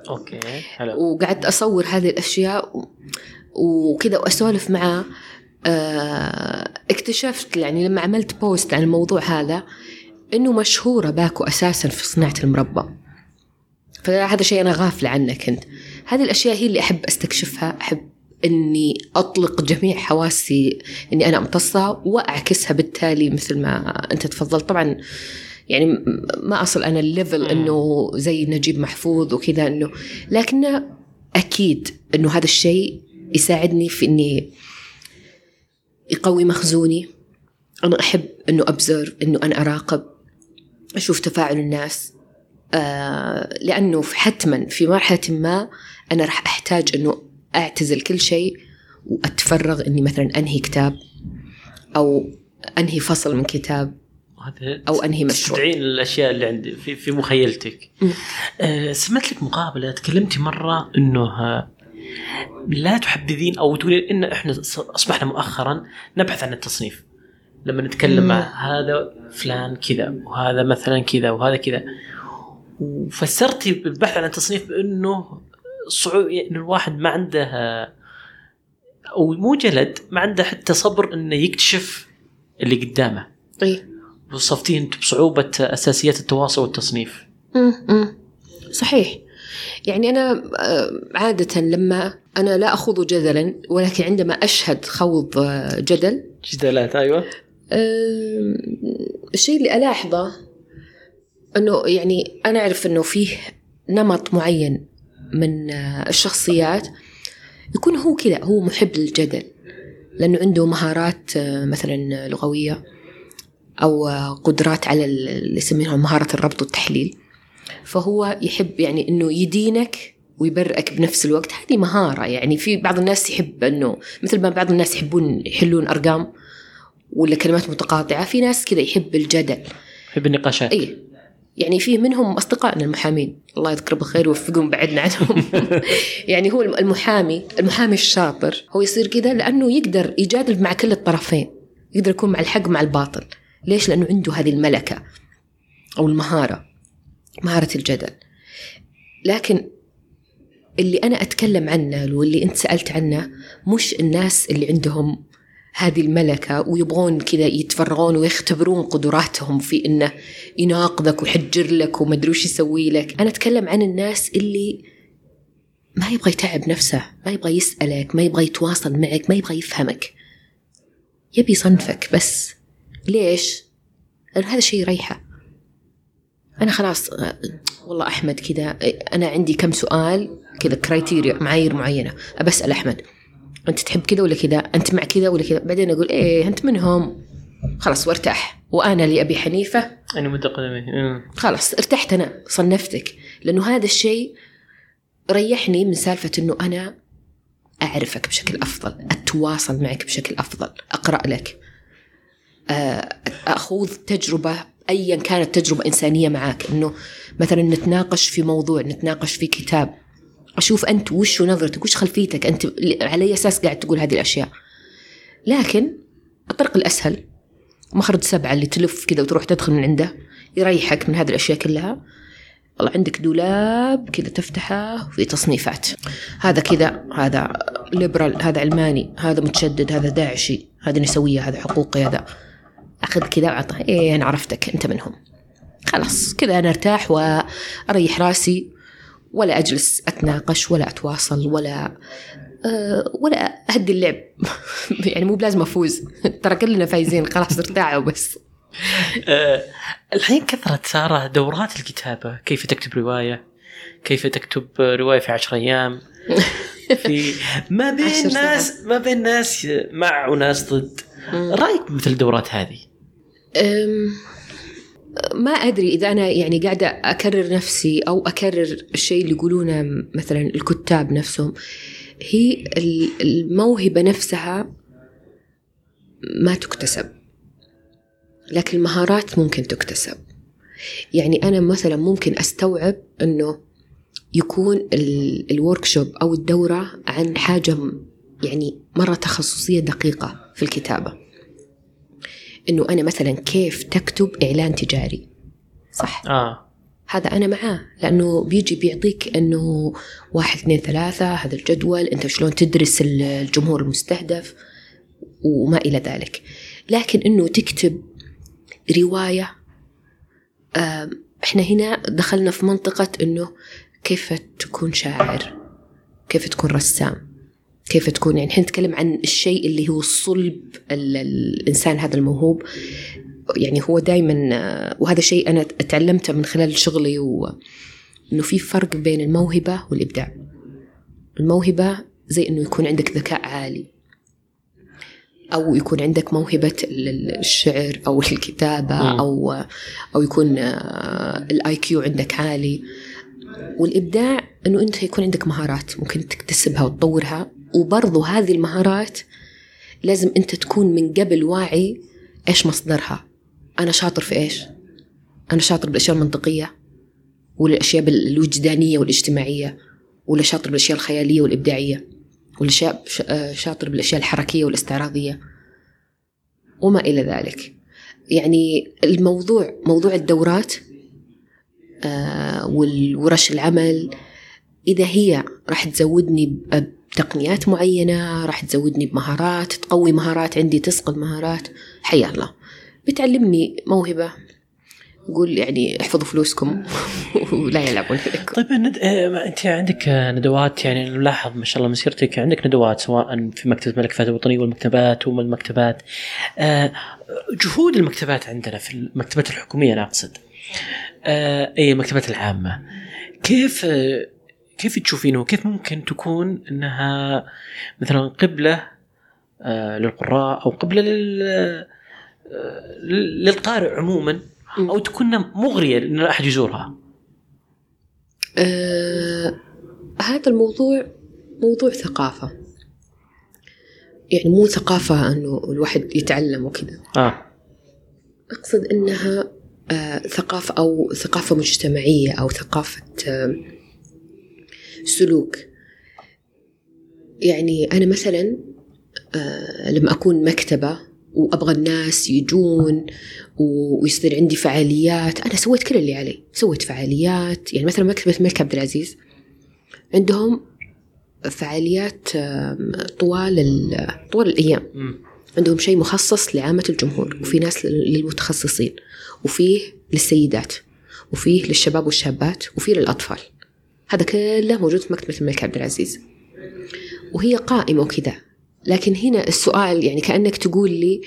أوكي حلو. وقعدت أصور هذه الأشياء وكذا وأسولف معاه اكتشفت يعني لما عملت post عن الموضوع هذا إنه مشهورة باكو أساسا في صناعة المربى. فهذا شيء أنا غافلة عنه كنت. هذه الأشياء هي اللي أحب أستكشفها أحب إني أطلق جميع حواسي إني أنا أمتصها وأعكسها بالتالي مثل ما أنت تفضلت. طبعا يعني ما أصل أنا الليفل. إنه زي نجيب محفوظ وكذا إنه لكن أكيد إنه هذا الشيء يساعدني في إني يقوي مخزوني أنا أحب إنه أبزر إنه أنا أراقب أشوف تفاعل الناس آه لأنه في- حتما في مرحلة ما أنا راح أحتاج إنه أعتزل كل شيء وأتفرغ إني مثلا أنهي كتاب أو أنهي فصل من كتاب هذا أو أنهي مشروع. تستدعين الأشياء اللي عندي في, في مخيلتك. أه سمعت لك مقابلة تكلمتي مرة إنه لا تحددين أو تقولين إن إحنا أصبحنا مؤخرا نبحث عن التصنيف. لما نتكلم. مع هذا فلان كذا وهذا مثلا كذا وهذا كذا. وفسرتي البحث عن التصنيف بإنه صعوب انه الواحد ما عنده أو مو جلد ما عنده حتى صبر إنه يكتشف اللي قدامه. إي. وصفتيه أنت بصعوبة أساسيات التواصل والتصنيف. أمم. صحيح. يعني أنا آه، عادة لما أنا لا أخوض جدلا ولكن عندما أشهد خوض آه، جدل جدالات أيوه. آه، الشيء اللي ألاحظه أنه يعني أنا أعرف أنه فيه نمط معين من الشخصيات يكون هو كذا هو محب للجدل لأنه عنده مهارات مثلا لغوية أو قدرات على ال- اللي يسمينها مهارة الربط والتحليل. فهو يحب يعني أنه يدينك ويبرئك بنفس الوقت. هذه مهارة يعني في بعض الناس يحب أنه مثل ما بعض الناس يحبون يحلون أرقام ولا كلمات متقاطعة في ناس كذا يحب الجدل. يحب النقاشات. اي يعني فيه منهم أصدقائنا المحامين. الله يذكر بالخير ويوفقهم بعدنا عنهم. يعني هو المحامي المحامي الشاطر. هو يصير كذا لأنه يقدر يجادل مع كل الطرفين. يقدر يكون مع الحق مع الباطل. ليش؟ لأنه عنده هذه الملكة أو المهارة. مهارة الجدل. لكن اللي أنا أتكلم عنه واللي أنت سألت عنه مش الناس اللي عندهم هذه الملكة ويبغون كذا يتفرغون ويختبرون قدراتهم في إنه يناقضك ويحجر لك ومدري وش يسوي لك. أنا أتكلم عن الناس اللي ما يبغى يتعب نفسه ما يبغى يسألك ما يبغى يتواصل معك ما يبغى يفهمك. يبي يصنفك بس. ليش؟ لأن هذا الشيء يريحه. أنا خلاص والله أحمد كذا أنا عندي كم سؤال كذا كرايتيريا معايير معينة أبى أسأل أحمد. أنت تحب كذا ولا كذا؟ أنت مع كذا ولا كذا؟ بعدين أقول إيه أنت منهم. خلاص وارتاح. وأنا اللي أبي حنيفة. أنا متقدمه. خلاص ارتحت أنا صنفتك. لأنه هذا الشيء ريحني من سالفة أنه أنا أعرفك بشكل أفضل أتواصل معك بشكل أفضل أقرأ لك. آه، أخوض أيا كانت تجربة إنسانية معك أنه مثلا نتناقش في موضوع نتناقش في كتاب أشوف أنت وش نظرتك وش خلفيتك؟ أنت على أي أساس قاعد تقول هذه الأشياء؟ لكن الطريق الأسهل مخرج سبعة اللي تلف كذا وتروح تدخل من عنده يريحك من هذه الأشياء كلها. والله عندك دولاب كذا تفتحه في تصنيفات. هذا كذا هذا ليبرالي هذا علماني هذا متشدد هذا داعشي هذا نسوية هذا حقوقي هذا. أخذ كذا وأعطاه. إيه أنا عرفتك أنت منهم. خلاص كذا أنا أرتاح وأريح راسي ولا أجلس أتناقش ولا أتواصل ولا أه ولا أهدي اللعب. يعني مو بلازم أفوز. ترى كلنا فايزين. خلاص ارتاحوا بس. آه، الحين كثرت سارة دورات الكتابة. كيف تكتب رواية؟ كيف تكتب رواية في عشر أيام؟ في ما بين. ناس ما بين ناس مع وناس ضد. رأيك بمثل الدورات هذه؟ ما أدري إذا أنا يعني قاعدة أكرر نفسي أو أكرر الشيء اللي يقولونه مثلا الكتاب نفسهم. هي ال- الموهبة نفسها ما تكتسب لكن المهارات ممكن تكتسب. يعني أنا مثلا ممكن أستوعب أنه يكون الوركشوب أو الدورة عن حاجة م- يعني مرة تخصصية دقيقة في الكتابة. إنه أنا مثلا كيف تكتب إعلان تجاري؟ صح. آه. هذا أنا معاه لأنه بيجي بيعطيك إنه واحد اثنين ثلاثة هذا الجدول أنت شلون تدرس ال- الجمهور المستهدف وما إلى ذلك. لكن إنه تكتب رواية آم، إحنا هنا دخلنا في منطقة إنه كيف تكون شاعر كيف تكون رسام. كيف تكون. يعني إحنا نتكلم عن الشيء اللي هو صلب ال- الإنسان هذا الموهوب. يعني هو دائما وهذا شيء أنا اتعلمته من خلال شغلي و انه في فرق بين الموهبة والإبداع. الموهبة زي إنه يكون عندك ذكاء عالي أو يكون عندك موهبة ال- ال- الشعر أو الكتابة. أو أو يكون ال IQ عندك عالي. والإبداع إنه أنت يكون عندك مهارات ممكن تكتسبها وتطورها وبرضو هذه المهارات لازم انت تكون من قبل واعي إيش مصدرها. أنا شاطر في إيش؟ أنا شاطر بالأشياء المنطقية ولا الاشياء الوجدانيه والاجتماعية ولا شاطر بالأشياء الخيالية والإبداعية ولا آه، شاطر بالأشياء الحركية والاستعراضية وما إلى ذلك. يعني الموضوع موضوع الدورات آه، والورش العمل إذا هي راح تزودني بتقنيات معينة راح تزودني بمهارات تقوي مهارات عندي تصقل مهارات. حيا الله. بتعلمني موهبة. قول يعني احفظوا فلوسكم. ولا يلعبون هذاك طيب. آه، انت عندك ندوات يعني نلاحظ ما شاء الله مسيرتك. عندك ندوات سواء في الملك فهد الوطني والمكتبات وما المكتبات آه، جهود المكتبات عندنا في المكتبات الحكومية أنا أقصد. آه، أي المكتبات العامة. كيف كيف تشوفينه؟ كيف ممكن تكون إنها مثلا قبلة آه، للقراء أو قبلة لل آه، للقارئ عموما أو تكون مغرية إن لا احد يزورها؟ آه هذا الموضوع موضوع ثقافة. يعني مو ثقافة أنه الواحد يتعلم وكذا. آه. أقصد أنها آه ثقافة أو ثقافة مجتمعية أو ثقافة آه سلوك. يعني أنا مثلا آه لما أكون مكتبة وأبغى الناس يجون ويصير عندي فعاليات. أنا سويت كل اللي علي. سويت فعاليات. يعني مثلا مكتبة الملك عبد العزيز. عندهم فعاليات آم، طوال ال- طوال الأيام. عندهم شيء مخصص لعامة الجمهور وفي ناس لل- للمتخصصين وفيه للسيدات وفيه للشباب والشابات وفيه للأطفال. هذا كله موجود في مكتبة الملك عبد العزيز. وهي قائمة وكذا. لكن هنا السؤال يعني كأنك تقول لي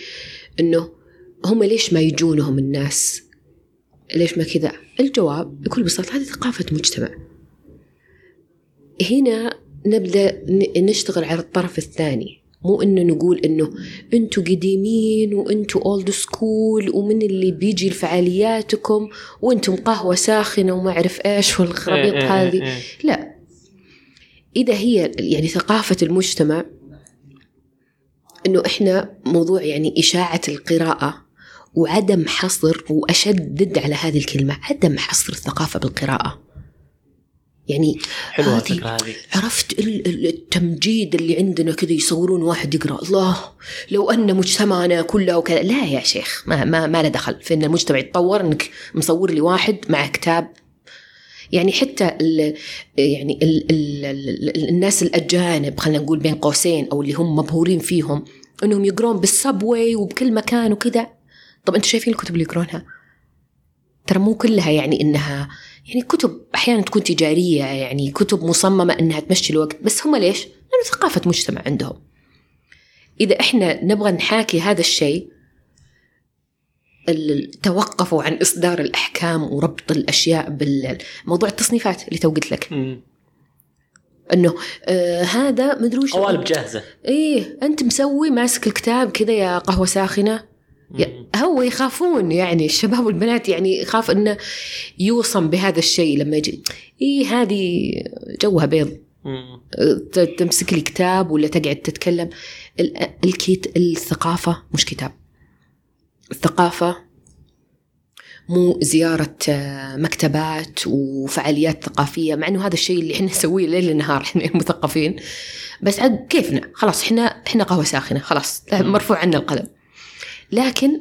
إنه هم ليش ما يجونهم الناس؟ ليش ما كذا؟ الجواب بكل بساطة هذه ثقافة مجتمع. هنا نبدأ نشتغل على الطرف الثاني. مو إنه نقول إنه أنتوا قديمين وأنتوا اولد سكول ومن اللي بيجي لفعالياتكم وأنتم قهوة ساخنة وما أعرف إيش والخرابيط إيه، إيه، هذه. إيه،. لا. إذا هي يعني ثقافة المجتمع إنه إحنا موضوع يعني إشاعة القراءة وعدم حصر وأشدد على هذه الكلمة عدم حصر الثقافة بالقراءة. يعني حلوة هذه- هذه. عرفت ال- ال- التمجيد اللي عندنا كذا يصورون واحد يقرأ. الله لو أن مجتمعنا كله وكذا. لا يا شيخ ما ما ما له دخل. في أن المجتمع يتطور إنك مصور لي واحد مع كتاب. يعني حتى ال يعني ال ال ال الناس الأجانب خلينا نقول بين قوسين أو اللي هم مبهورين فيهم إنهم يقرون بالسبوي وبكل مكان وكذا. طب أنتم شايفين الكتب اللي يقرونها؟ ترى مو كلها يعني إنها يعني كتب أحيانا تكون تجارية يعني كتب مصممة إنها تمشي الوقت بس هم ليش؟ لأنه ثقافة مجتمع عندهم. إذا إحنا نبغى نحاكي هذا الشيء ال- توقفوا عن إصدار الأحكام وربط الأشياء بالموضوع التصنيفات اللي تو قلت لك. إنه آه هذا مدري وش قوالب جاهزة إيه أنت مسوي ماسك الكتاب كذا يا قهوة ساخنة هو يخافون يعني الشباب والبنات يعني يخاف إنه يوصم بهذا الشيء لما يجي. إيه هذه جوها بيض. تمسك لي كتاب ولا تقعد تتكلم. ال- الكيت الثقافة مش كتاب. الثقافة مو زيارة آه، مكتبات وفعاليات ثقافية مع إنه هذا الشيء اللي إحنا نسويه ليل نهار إحنا المثقفين بس عاد كيفنا؟ خلاص إحنا إحنا قهوة ساخنة خلاص مرفوع عنا القلم. لكن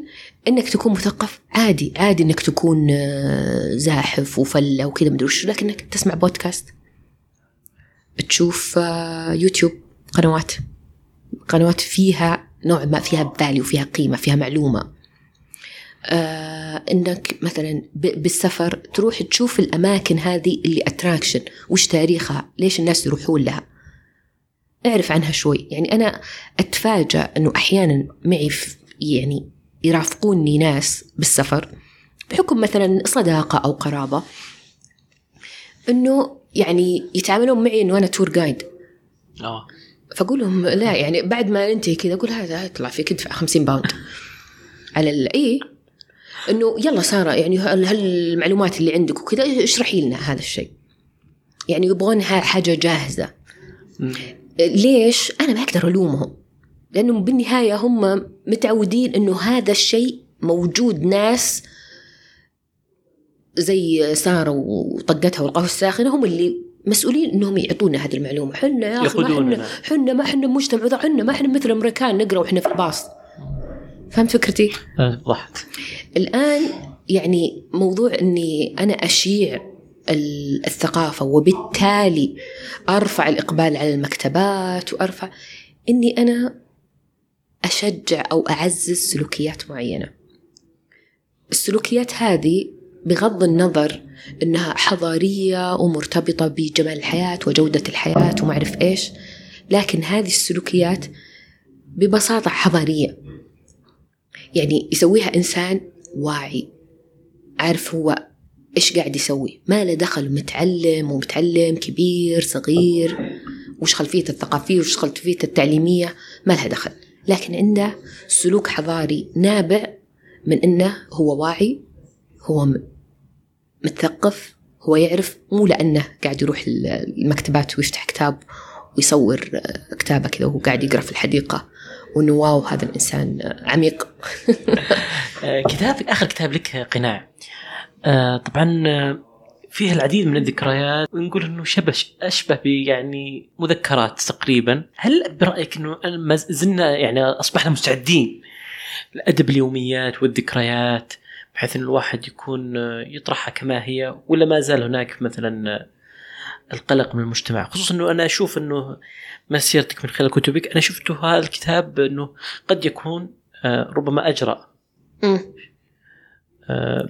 إنك تكون مثقف عادي عادي إنك تكون آه، زاحف وفلة وكذا مدري وش لكنك تسمع بودكاست تشوف آه، يوتيوب قنوات قنوات فيها نوع ما فيها value فيها قيمة فيها معلومة. آه إنك مثلا بالسفر تروح تشوف الأماكن هذه ال attraction وش تاريخها ليش الناس يروحون لها. اعرف عنها شوي. يعني أنا أتفاجأ إنه أحيانا معي في- يعني يرافقوني ناس بالسفر بحكم مثلا صداقة أو قرابة إنه يعني يتعاملون معي إنه أنا تور جايد آه. فأقول لهم لا يعني بعد ما ننتهي كذا أقول هذا يطلع فيك ادفع 50 باوند على اي إنه يلا سارة يعني هال- هالمعلومات اللي عندك وكذا اشرحي لنا هذا الشيء. يعني يبغون حاجة جاهزة. مم. ليش؟ أنا ما أقدر ألومهم. لأنه بالنهاية هم متعودين إنه هذا الشيء موجود ناس زي سارة وطقتها والقهوه الساخنة هم اللي مسؤولين إنهم يعطونا هذه المعلومة حنا يا أخي ما. حنا حنا ما حنا مجتمع ذا حنا ما حنا مثل الامريكان نقرأ وإحنا في الباص فهمت فكرتي؟ آه، وضحت الآن يعني موضوع أني أنا أشيع ال- الثقافة وبالتالي أرفع الإقبال على المكتبات وأرفع أني أنا أشجع أو أعزز سلوكيات معينة. السلوكيات هذه بغض النظر إنها حضارية ومرتبطة بجمال الحياة وجودة الحياة وما أعرف إيش لكن هذه السلوكيات ببساطة حضارية. يعني يسويها إنسان واعي عارف هو إيش قاعد يسوي. ما له دخل متعلم ومتعلم كبير صغير وش خلفيته الثقافية وش خلفيته التعليمية ما لها دخل. لكن عنده سلوك حضاري نابع من إنه هو واعي هو متثقف هو يعرف مو لأنه قاعد يروح المكتبات ويفتح كتاب ويصور كتابه كذا وهو قاعد يقرأ في الحديقة. وإنه واو هذا الإنسان عميق. كتابك آخر كتاب لك قناع. آه، طبعا آه، فيه العديد من الذكريات ونقول إنه شبه أشبه يعني مذكرات تقريبا. هل برأيك إنه ما زلنا يعني أصبحنا مستعدين لأدب اليوميات والذكريات بحيث إن الواحد يكون آه، يطرحها كما هي ولا ما زال هناك مثلا القلق من المجتمع؟ خصوصا إنه أنا أشوف إنه مسيرتك من خلال كتبك أنا شفت هذا الكتاب إنه قد يكون ربما أجرأ. آه،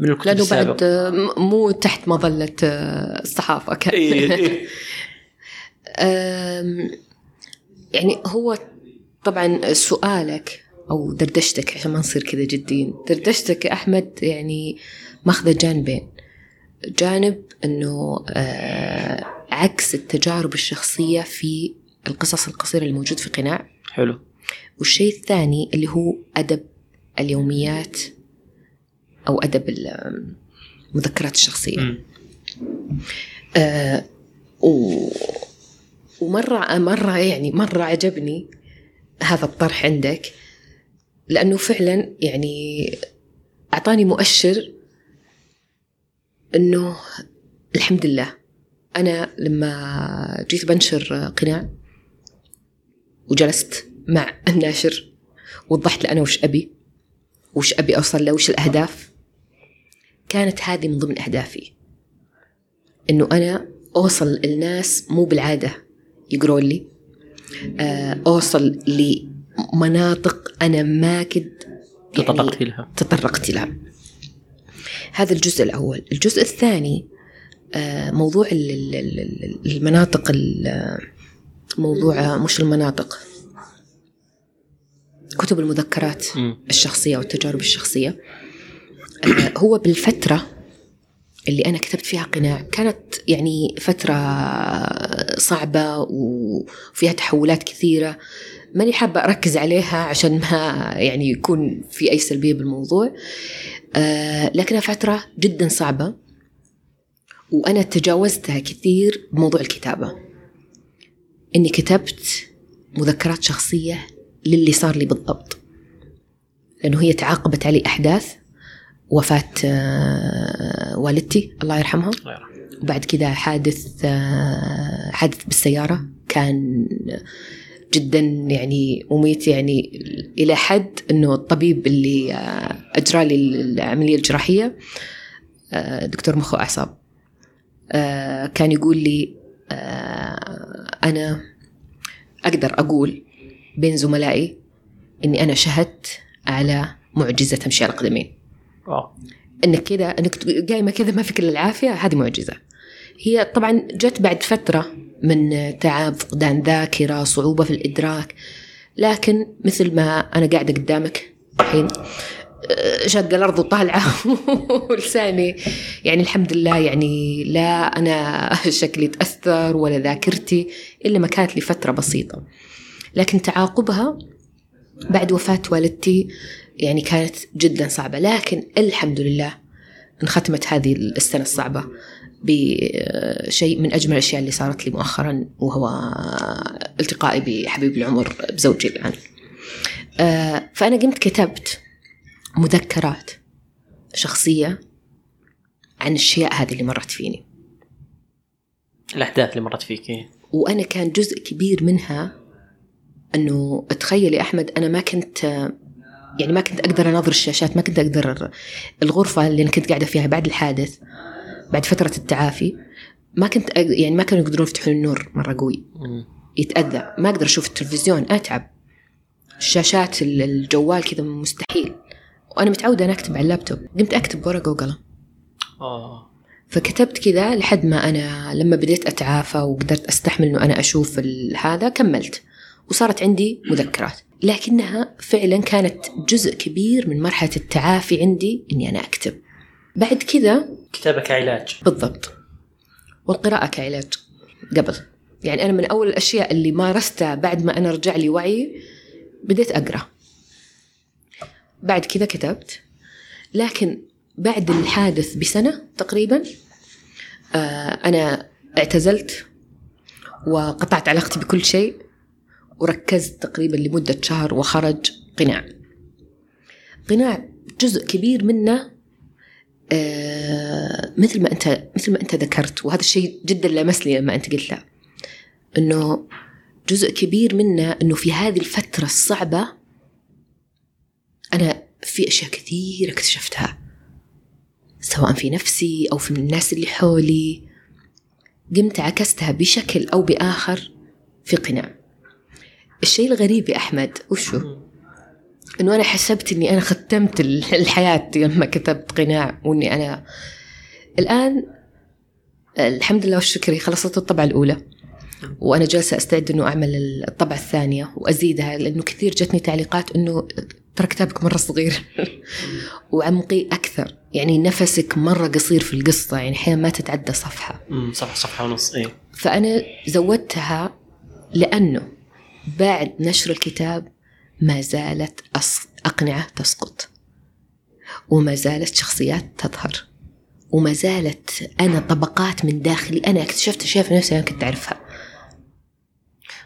من الكتب لأنه السابق. بعد آه، مو تحت مظلة آه، الصحافة كان إيه. إيه. يعني هو طبعا سؤالك أو دردشتك عشان ما نصير كذا جدين دردشتك يا أحمد يعني ماخذة جانبين جانب إنه عكس التجارب الشخصية في القصص القصيرة الموجود في قناع حلو والشيء الثاني اللي هو أدب اليوميات أو أدب المذكرات الشخصية. آه و ومرة مرة يعني مرة عجبني هذا الطرح عندك لأنه فعلا يعني أعطاني مؤشر أنه الحمد لله أنا لما جيت بنشر قناع وجلست مع الناشر وضحت له أنا وش أبي وش أبي أوصل له وش الأهداف كانت هذه من ضمن أهدافي. إنه أنا أوصل الناس مو بالعادة يقرون لي. آه، أوصل لمناطق أنا ما كنت يعني تطرقت لها تطرقت لها هذا الجزء الأول. الجزء الثاني آه، موضوع المناطق موضوع مش المناطق. كتب المذكرات الشخصية والتجارب الشخصية. آه، هو بالفترة اللي أنا كتبت فيها قناع كانت يعني فترة صعبة وفيها تحولات كثيرة. ماني حابة أركز عليها عشان ما يعني يكون في أي سلبية بالموضوع. آه، لكنها فترة جدا صعبة وأنا تجاوزتها كثير بموضوع الكتابة. إني كتبت مذكرات شخصية للي صار لي بالضبط لأنه هي تعاقبت علي أحداث وفاة آه، والدتي الله يرحمها. وبعد كذا حادث آه، حادث بالسيارة كان جدا يعني مميت يعني إلى حد أنه الطبيب اللي آه، أجرى لي العملية الجراحية دكتور مخ وأعصاب كان يقول لي أنا أقدر أقول بين زملائي إني أنا شهدت على معجزة تمشي على القدمين. أوه. إنك كذا إنك قايمه كذا ما فيك الا العافية هذه معجزة. هي طبعا جت بعد فترة من تعب فقدان ذاكرة صعوبة في الإدراك. لكن مثل ما أنا قاعدة قدامك الحين آه، شق الأرض وطالعة ولساني. يعني الحمد لله يعني لا أنا شكلي تأثر ولا ذاكرتي إلا ما كانت لفترة بسيطة. لكن تعاقبها بعد وفاة والدتي يعني كانت جدا صعبة. لكن الحمد لله انختمت هذه السنة الصعبة بشيء من أجمل الأشياء اللي صارت لي مؤخرا وهو التقائي بحبيب العمر بزوجي الآن آه، فأنا قمت كتبت مذكرات شخصية عن الأشياء هذه اللي مرت فيني. الأحداث اللي مرت فيك إيه. وأنا كان جزء كبير منها أنه تخيلي أحمد أنا ما كنت يعني ما كنت أقدر أناظر الشاشات ما كنت أقدر الغرفة اللي أنا كنت قاعدة فيها بعد الحادث بعد فترة التعافي ما كنت يعني ما كانوا يقدرون يفتحون النور مرة قوي. يتأذى. ما أقدر أشوف التلفزيون أتعب. الشاشات الجوال كذا مستحيل. وأنا متعودة أنا أكتب على اللابتوب. قمت أكتب ورقة وقلم. آه. فكتبت كذا لحد ما أنا لما بديت أتعافى وقدرت أستحمل إنه أنا أشوف ال- هذا كملت. وصارت عندي مذكرات. لكنها فعلا كانت جزء كبير من مرحلة التعافي عندي إني أنا أكتب. بعد كذا كتابة كعلاج بالضبط. والقراءة كعلاج قبل. يعني أنا من أول الأشياء اللي مارستها بعد ما أنا رجع لي وعي بديت أقرأ. بعد كذا كتبت. لكن بعد الحادث بسنة تقريبا آه أنا اعتزلت وقطعت علاقتي بكل شيء. وركزت تقريبا لمدة شهر وخرج قناع. قناع جزء كبير منه آه مثل ما أنت مثل ما أنت ذكرت وهذا الشيء جدا لمسني لما أنت قلت له إنه جزء كبير منه إنه في هذه الفترة الصعبة أنا في أشياء كثير اكتشفتها سواء في نفسي أو في الناس اللي حولي. قمت عكستها بشكل أو بآخر في قناع. الشيء الغريب يا أحمد وشو؟ إنه أنا حسبت إني أنا ختمت ال- الحياة لما كتبت قناع وإني أنا الآن الحمد لله والشكر خلصت الطبعة الأولى. وأنا جالسة أستعد إنه أعمل الطبعة الثانية وأزيدها لأنه كثير جتني تعليقات إنه ترى كتابك مرة صغير. وعمقي أكثر يعني نفسك مرة قصير في القصة يعني أحيانا ما تتعدى صفحة. أمم، صفحة صفحة ونص إيه. فأنا زودتها لأنه بعد نشر الكتاب ما زالت أقنعة تسقط وما زالت شخصيات تظهر وما زالت أنا طبقات من داخلي أنا اكتشفت أشياء في نفسي أنا كنت أعرفها.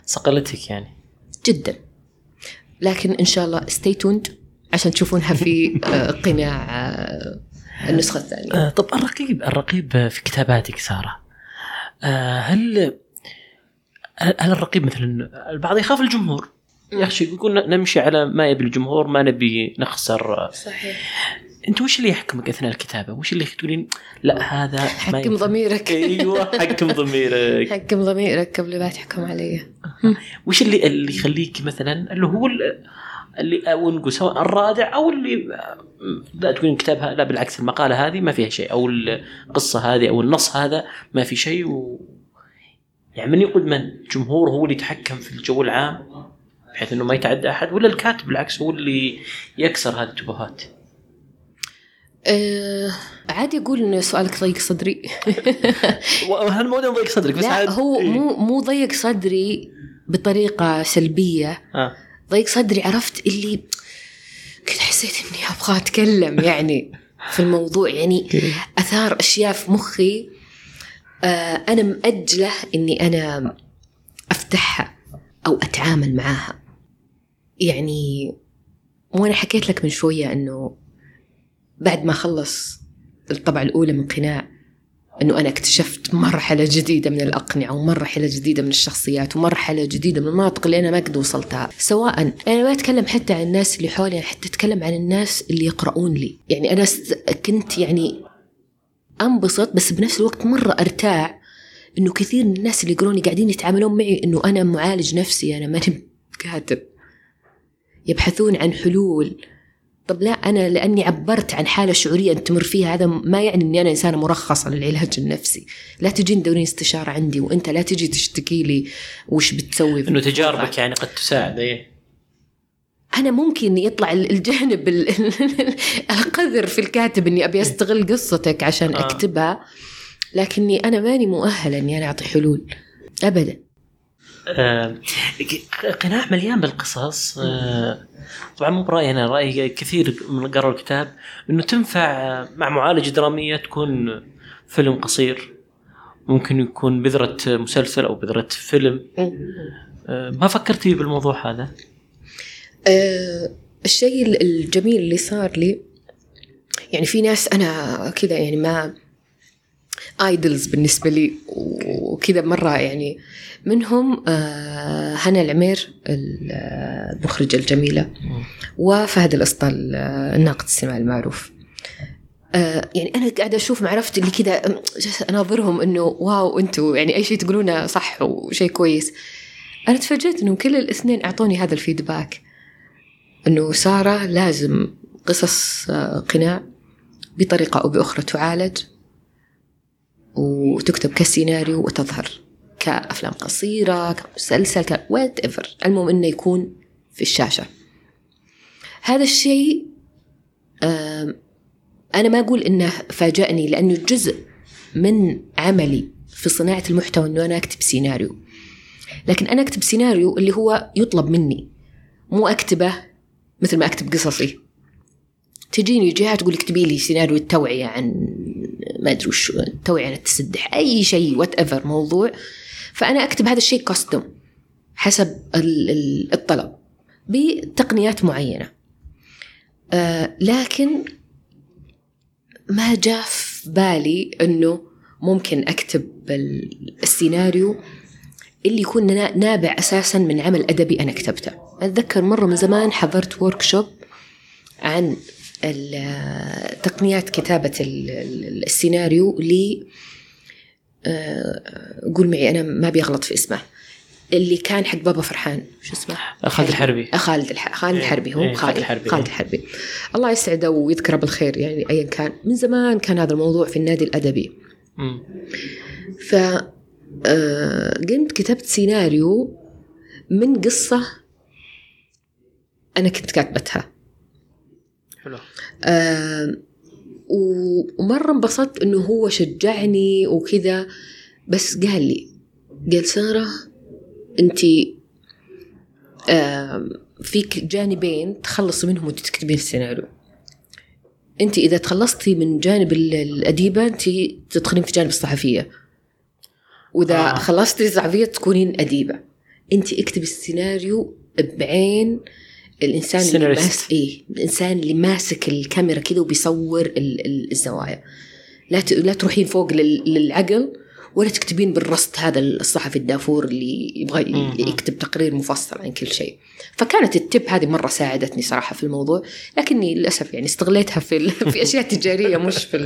صقلتك يعني. جدا. لكن إن شاء الله stay tuned عشان تشوفونها في آه، قناع آه، النسخة الثانية. طب الرقيب الرقيب في كتاباتك سارة آه هل هل الرقيب مثلا البعض يخاف الجمهور؟ يخشى يقول نمشي على ما يبي الجمهور ما نبي نخسر. صحيح. أنت وش اللي يحكمك أثناء الكتابة؟ وش اللي تقولين لا هذا حكم. ضميرك. أيوه حكم ضميرك. حكم ضميرك قبل ما تحكم علي. وش اللي اللي يخليك مثلا اللي هو ال- اللي أو نقول سواء الرادع أو اللي لا تقولين كتابها لا بالعكس المقالة هذه ما فيها شيء أو القصة هذه أو النص هذا ما في شيء و يعني من يقود من؟ الجمهور هو اللي يتحكم في الجو العام بحيث إنه ما يتعدى أحد ولا الكاتب بالعكس هو اللي يكسر هذه التبهات؟ أه عادي أقول ان سؤالك ضيق صدري. وهل مو ضيق صدرك؟ بس لا هو إيه. مو مو ضيق صدري بطريقة سلبية. آه. ضيق صدري عرفت؟ اللي كنت حسيت إني أبغى أتكلم يعني في الموضوع. يعني أثار أشياء في مخي أنا مأجلة إني أنا أفتحها أو أتعامل معاها. يعني وأنا حكيت لك من شوية إنه بعد ما خلص الطبعة الأولى من قناع إنه أنا اكتشفت مرحلة جديدة من الأقنعة ومرحلة جديدة من الشخصيات ومرحلة جديدة من المناطق اللي أنا ما قد وصلتها. سواء أنا ما أتكلم حتى عن الناس اللي حولي أنا حتى أتكلم عن الناس اللي يقرؤون لي. يعني أنا كنت يعني انبسط بس بنفس الوقت مرة أرتاع إنه كثير من الناس اللي يقروني قاعدين يتعاملون معي إنه أنا معالج نفسي أنا ماني كاتب. يبحثون عن حلول. طب لا أنا لأني عبرت عن حالة شعورية أنت تمر فيها هذا ما يعني إني أنا إنسانة مرخصة للعلاج النفسي. لا تجين تدورين استشارة عندي وأنت لا تجي تشتكي لي وش بتسوي. إنه. تجاربك يعني قد تساعد إيه. أنا ممكن يطلع ال- الجانب ال- القذر في الكاتب إني أبي أستغل قصتك عشان آه. أكتبها لكني أنا ماني مؤهله إني أنا أعطي حلول ابدا آه، قناع مليان بالقصص آه، طبعا مو برأيي أنا رايي كثير من قرأوا الكتاب إنه تنفع مع معالجه درامية تكون فيلم قصير ممكن يكون بذرة مسلسل أو بذرة فيلم آه، ما فكرتي بالموضوع هذا؟ أه الشيء ال- الجميل اللي صار لي يعني في ناس أنا كذا يعني ما ايدلز بالنسبة لي وكذا مرة يعني منهم آه هنا العمير ال- المخرجة الجميلة وفهد الأسطل آه، الناقد السينمائي المعروف. آه يعني أنا قاعدة أشوف معرفتي اللي كذا أناظرهم إنه wow أنتم يعني أي شيء تقولونه صح وشيء كويس. أنا تفاجأت إنهم كل الاثنين أعطوني هذا ال feedback إنه سارة لازم قصص آه، قناع بطريقة أو بأخرى تعالج وتكتب كسيناريو وتظهر كأفلام قصيرة كمسلسل ك whatever المهم إنه يكون في الشاشة. هذا الشيء أنا ما أقول إنه فاجأني لأنه جزء من عملي في صناعة المحتوى إنه أنا أكتب سيناريو. لكن أنا أكتب سيناريو اللي هو يطلب مني مو أكتبه مثل ما أكتب قصصي. تجيني جهة تقول اكتبي لي سيناريو التوعية عن ما أدري وش التوعية عن التسدح أي شيء whatever موضوع. فأنا أكتب هذا الشيء custom حسب الطلب بتقنيات معينة. آه لكن ما جاء في بالي إنه ممكن أكتب السيناريو اللي يكون نابع أساسا من عمل أدبي أنا كتبته. أتذكر مرة من زمان حضرت ورك شوب عن تقنيات كتابة السيناريو ل آه، قول معي أنا ما بيغلط في اسمه. اللي كان حق بابا فرحان. شو اسمه؟ خالد الحربي. خالد الح... خالد إيه، الحربي هو إيه، خالد الحربي. خالد الحربي. الله يسعده ويذكره بالخير يعني ايا كان. من زمان كان هذا الموضوع في النادي الأدبي. ف آه، قمت كتبت سيناريو من قصة أنا كنت كاتبتها حلو. آه ومرة انبسطت إنه هو شجعني وكذا بس قال لي قال سارة انت فيك جانبين تخلصي منهم وانت تكتبين السيناريو. انت إذا تخلصتي من جانب الأديبة انت تدخلين في جانب الصحفية. وإذا آه. خلصتي الصحفية تكونين أديبة. انت اكتبي السيناريو بعين الإنسان اللي ماسك إيه الإنسان اللي ماسك الكاميرا كذا وبيصور الزوايا. لا لا تروحين فوق للعقل ولا تكتبين بالرصد هذا الصحفي الدافور اللي يبغى يكتب تقرير مفصل عن كل شيء. فكانت ال tip هذه مرة ساعدتني صراحة في الموضوع لكني للأسف يعني استغليتها في في أشياء تجارية مش في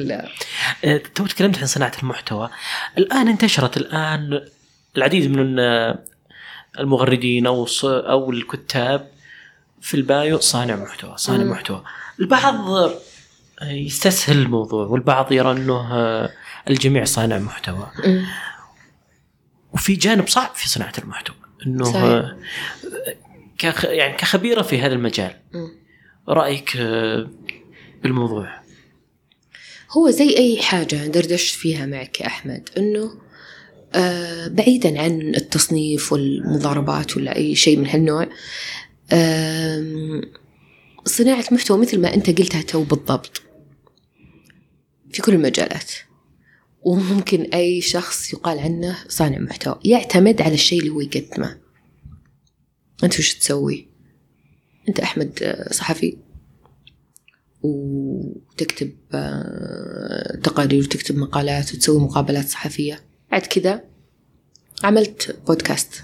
أه، توك تكلمت عن صناعة المحتوى. الآن انتشرت الآن العديد من المغردين أو أو الكتاب في البايو صانع محتوى صانع محتوى. البعض يستسهل الموضوع والبعض يرى أنه الجميع صانع محتوى. وفي جانب صعب في صناعة المحتوى أنه صحيح. كخ يعني كخبيرة في هذا المجال. رأيك بالموضوع؟ هو زي أي حاجة دردشت فيها معك يا أحمد أنه آه بعيدا عن التصنيف والمضاربات ولا أي شيء من هالنوع آه صناعة محتوى مثل ما أنت قلتها تو بالضبط. في كل المجالات. وممكن أي شخص يقال عنه صانع محتوى. يعتمد على الشيء اللي هو يقدمه. أنت وش تسوي؟ أنت أحمد صحفي. وتكتب آه، تقارير وتكتب مقالات وتسوي مقابلات صحفية. بعد كذا عملت بودكاست.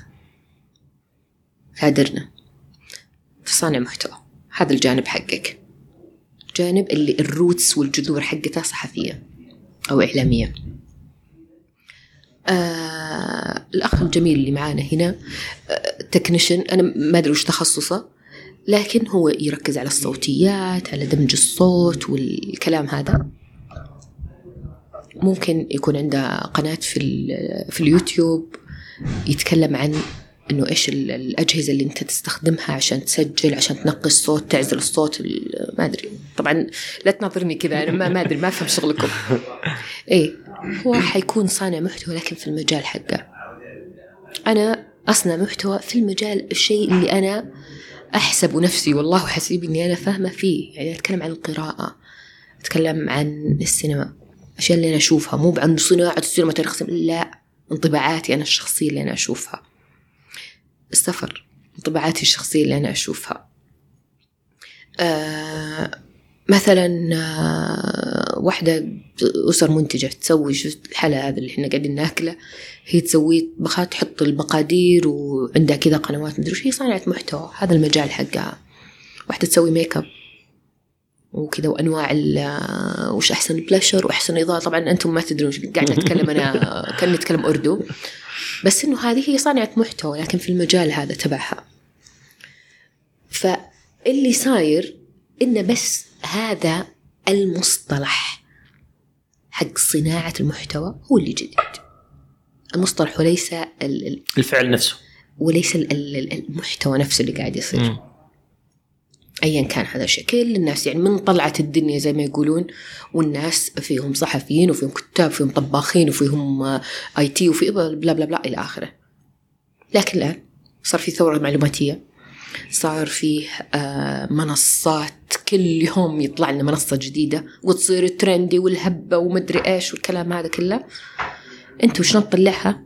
كادرنا. صانع محتوى. هذا الجانب حقك. جانب اللي ال roots والجذور حقتها صحفية أو إعلامية. آه الأخ الجميل اللي معانا هنا آه technician أنا ما أدري وش تخصصه لكن هو يركز على الصوتيات على دمج الصوت والكلام هذا. ممكن يكون عنده قناة في, في اليوتيوب يتكلم عن إنه إيش الأجهزة اللي أنت تستخدمها عشان تسجل عشان تنقي الصوت تعزل الصوت ما أدري. طبعا لا تناظرني كذا أنا ما أدري ما أفهم شغلكم. إيه هو حيكون صانع محتوى لكن في المجال حقه. أنا أصنع محتوى في المجال الشيء اللي أنا احسب نفسي والله حسيب إني أنا فاهمة فيه. يعني أتكلم عن القراءة أتكلم عن السينما. الاشياء اللي أنا أشوفها مو عن صناعة السينما تاريخ لا. انطباعاتي أنا الشخصية اللي أنا أشوفها. السفر انطباعاتي الشخصية اللي أنا أشوفها. آه مثلا آه واحدة أسر منتجة تسوي الحلا هذا اللي إحنا قاعدين ناكله هي تسوي طبخات تحط المقادير وعندها كذا قنوات مدري هي صانعة محتوى. هذا المجال حقها. واحدة تسوي make up وكذا وأنواع وش أحسن البلاشر وأحسن إضاءة. طبعا أنتم ما تدرون قاعد اتكلم أنا كأني أتكلم أردو. بس إنه هذه هي صانعة محتوى لكن في المجال هذا تبعها. فاللي صاير إنه بس هذا المصطلح حق صناعة المحتوى هو اللي جديد. المصطلح وليس ال- ال- الفعل نفسه. وليس ال- ال- المحتوى نفسه اللي قاعد يصير. ايا كان هذا الشيء كل الناس يعني من طلعت الدنيا زي ما يقولون والناس فيهم صحفيين وفيهم كتاب وفيهم طباخين وفيهم آه، آي تي وفي بلا بلا بلا إلى آخره. لكن الآن صار في ثورة معلوماتية صار فيه آه، منصات كل يوم يطلع لنا منصة جديدة وتصير ترندي والهبة ومدري إيش والكلام هذا كله. انت وش نطلعها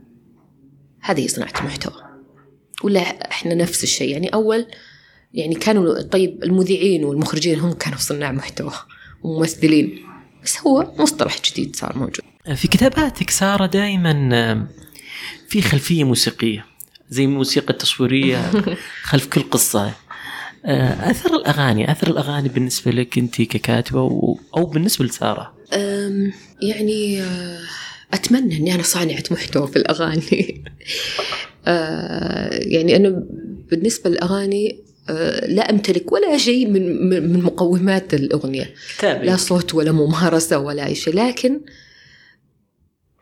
هذه هي صناعة المحتوى. ولا إحنا نفس الشيء. يعني أول يعني كانوا طيب المذيعين والمخرجين هم كانوا صناع محتوى وممثلين بس هو مصطلح جديد صار موجود. في كتاباتك سارة دائما في خلفية موسيقية زي موسيقى تصويرية خلف كل قصة. آه، أثر الأغاني أثر الأغاني بالنسبة لك أنت ككاتبة أو بالنسبة لسارة؟ يعني آه، أتمنى أني أنا صانعة محتوى في الأغاني. آه، يعني أنا بالنسبة للأغاني لا أمتلك ولا شيء من من مقومات الأغنية. كتابة لا صوت ولا ممارسة ولا أي شيء. لكن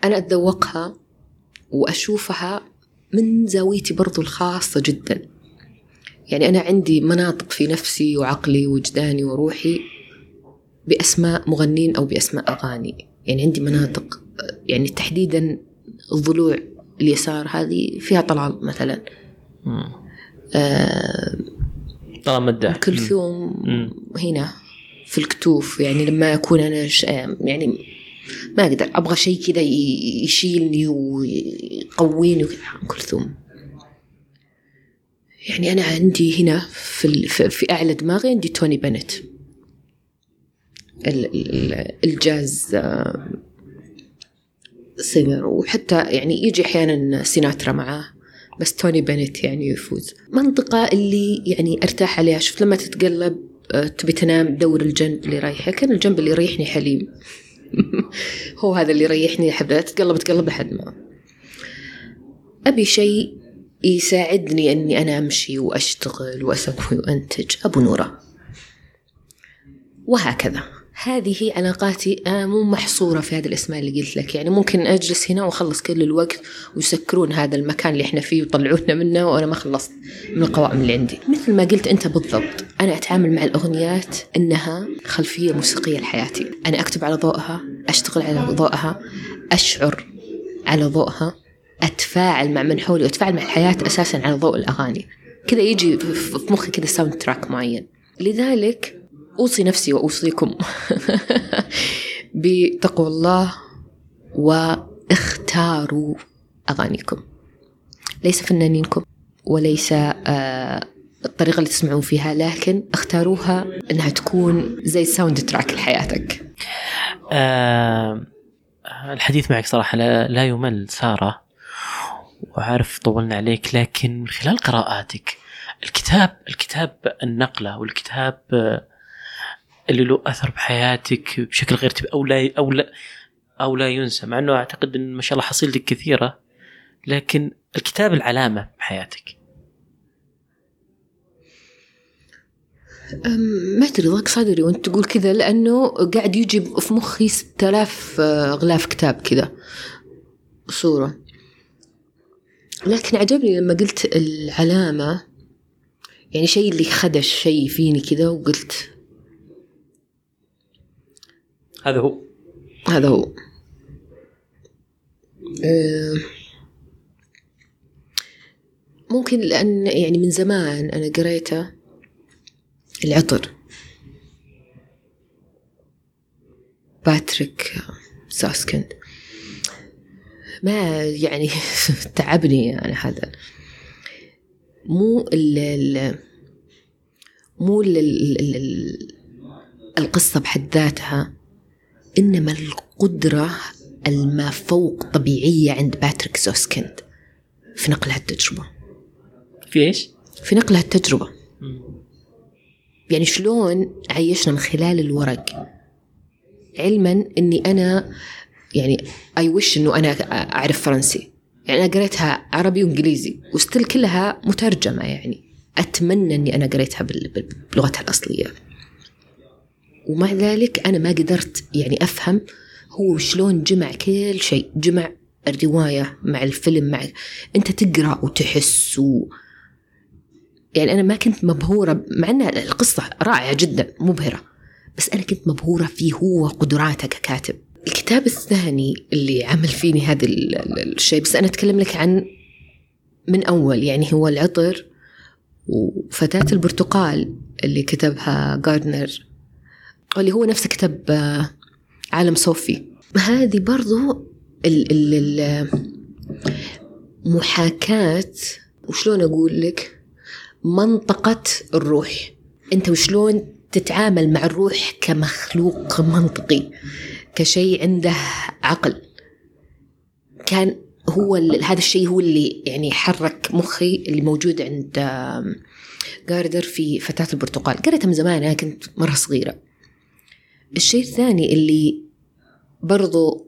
أنا أتذوقها وأشوفها من زاويتي برضو الخاصة جدا. يعني أنا عندي مناطق في نفسي وعقلي ووجداني وروحي بأسماء مغنين أو بأسماء أغاني. يعني عندي مناطق يعني تحديدا الضلوع اليسار هذه فيها طلال مثلا. آه طالما مداح كلثوم. هنا في الكتوف يعني لما أكون أنا ش... يعني ما أقدر أبغى شيء كذا يشيلني ويقويني وكذا. أم كلثوم يعني أنا عندي هنا في, ال... في- أعلى دماغي عندي توني بنت. ال... ال... الجاز آه، سينجر وحتى يعني يجي أحيانا سيناترا معاه. بس توني بنت يعني يفوز. منطقة اللي يعني أرتاح عليها. شفت لما تتقلب آه، تبي تنام دور الجنب اللي رايحة. كان الجنب اللي يريحني حليم. هو هذا اللي يريحني أحب تقلب تقلب لحد ما. أبي شيء يساعدني أني أنا أمشي وأشتغل وأسوي وأنتج. أبو نورة. وهكذا. هذه علاقاتي أنا مو محصورة في هذه الأسماء اللي قلت لك. يعني ممكن أجلس هنا وأخلص كل الوقت ويسكرون هذا المكان اللي إحنا فيه ويطلعونا منه وأنا ما خلصت من القوائم اللي عندي. مثل ما قلت أنت بالضبط أنا أتعامل مع الأغنيات إنها خلفية موسيقية لحياتي. أنا أكتب على ضوءها أشتغل على ضوءها أشعر على ضوءها أتفاعل مع من حولي وأتفاعل مع الحياة أساسا على ضوء الأغاني. كذا يجي في مخي كذا soundtrack معين. لذلك أوصي نفسي وأوصيكم. بتقوى الله واختاروا أغانيكم. ليس فنانينكم وليس آه الطريقة اللي تسمعون فيها لكن اختاروها إنها تكون زي soundtrack لحياتك. آه الحديث معك صراحة لا, يمل سارة. وعارف طولنا عليك لكن خلال قراءاتك الكتاب الكتاب النقلة والكتاب آه، اللي له أثر بحياتك بشكل غير تب أو لا أو لا أو لا ينسى مع أنه أعتقد أن ما شاء الله حصيلتك كثيرة لكن الكتاب العلامة بحياتك. ما أدري ضاق صدري وأنت تقول كذا لأنه قاعد يجي في مخي 6000 آه، غلاف كتاب كذا صورة. لكن عجبني لما قلت العلامة يعني شيء اللي خدش شيء فيني كذا وقلت هذا هو. هذا هو. آه، ممكن لأن يعني من زمان أنا قريته العطر. باتريك سوسكند ما يعني تعبني يعني هذا. مو ال مو ال ال القصة بحد ذاتها. إنما القدرة الما فوق طبيعية عند باتريك سوسكند في نقل هالتجربة. في إيش؟ في نقل هالتجربة. يعني شلون عيشنا من خلال الورق؟ علما إني أنا يعني اي وش إنه أنا أعرف فرنسي. يعني أنا قريتها عربي وإنجليزي وستيل كلها مترجمة يعني. أتمنى إني أنا قريتها بلغتها الأصلية. ومع ذلك أنا ما قدرت يعني أفهم هو شلون جمع كل شيء جمع الرواية مع الفيلم مع أنت تقرأ وتحس و... يعني أنا ما كنت مبهورة مع أن القصة رائعة جدا مبهرة بس أنا كنت مبهورة فيه هو قدراته ككاتب. الكتاب الثاني اللي عمل فيني هذا الشيء بس أنا أتكلم لك عن من أول يعني هو العطر وفتاة البرتقال اللي كتبها جاردنر. واللي هو نفسه كتب آه، عالم صوفي. هذه برضو ال ال محاكاة وشلون أقول لك؟ منطقة الروح. أنت وشلون تتعامل مع الروح كمخلوق منطقي كشيء عنده عقل. كان هو هذا الشيء هو اللي يعني حرك مخي اللي موجود عند جاردر في فتاة البرتقال. قريتها من زمان أنا كنت مرة صغيرة. الشيء الثاني اللي برضو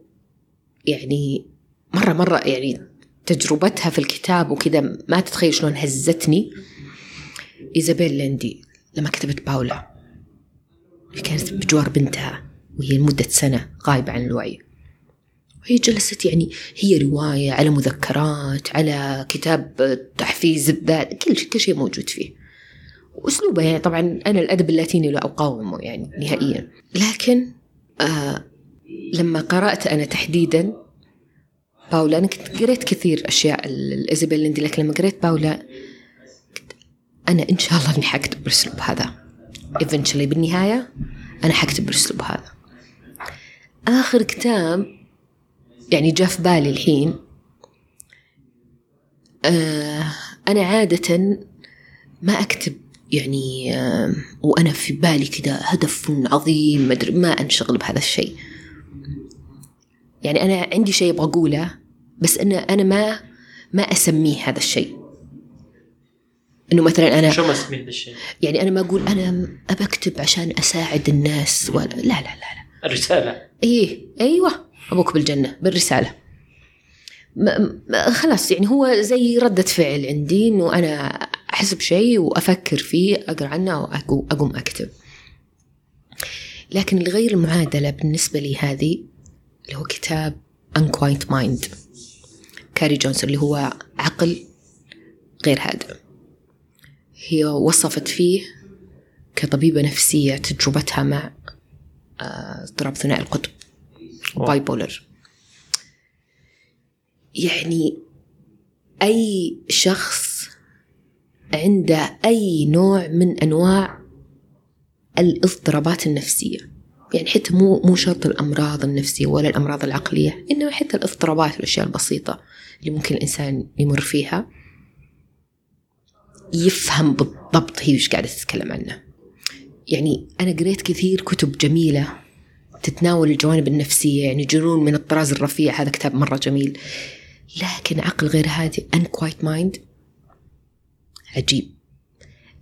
يعني مرة مرة يعني تجربتها في الكتاب وكذا ما تتخيل شلون هزتني. إيزابيل ليندي لما كتبت باولا كانت بجوار بنتها وهي لمدة سنة غايبة عن الوعي. وهي جلست يعني هي رواية على مذكرات على كتاب تحفيز الذات كل شيء كل شيء موجود فيه. وأسلوبه يعني طبعا أنا الأدب اللاتيني لا أقاومه يعني نهائيا. لكن آه لما قرأت أنا تحديدا باولا أنا كنت قريت كثير أشياء الايزابيل ليندي لكن لما قريت باولا أنا إن شاء الله إني حكتب بالاسلوب هذا. Eventually بالنهاية أنا حكتب بالاسلوب هذا. آخر كتاب يعني جاء في بالي الحين آه أنا عادة ما أكتب يعني وأنا في بالي كذا هدف عظيم مدري ما أنشغل بهذا الشيء. يعني أنا عندي شيء أبغى أقوله بس أنا أنا ما ما أسميه هذا الشيء. إنه مثلا أنا شو ما أسميه هذا الشيء؟ يعني أنا ما أقول أنا أبى أكتب عشان أساعد الناس ولا لا لا لا لا. الرسالة. إيه أيوه أبوك بالجنة بالرسالة. خلاص يعني هو زي ردة فعل عندي إنه أنا أحس بشيء وأفكر فيه أقرأ عنه وأقوم أكتب. لكن اللي غير المعادلة بالنسبة لي هذه اللي هو كتاب Unquiet Mind كاي جونز اللي هو عقل غير هادئ. هي وصفت فيه كطبيبة نفسية تجربتها مع آه، اضطراب ثنائي القطب bipolar يعني أي شخص عنده أي نوع من أنواع الاضطرابات النفسية. يعني حتى مو مو شرط الأمراض النفسية ولا الأمراض العقلية إنما حتى الاضطرابات والأشياء البسيطة اللي ممكن الإنسان يمر فيها يفهم بالضبط هي وش قاعدة تتكلم عنه. يعني أنا قريت كثير كتب جميلة تتناول الجوانب النفسية يعني جنون من الطراز الرفيع هذا كتاب مرة جميل. لكن عقل غير هادي Unquiet Mind عجيب.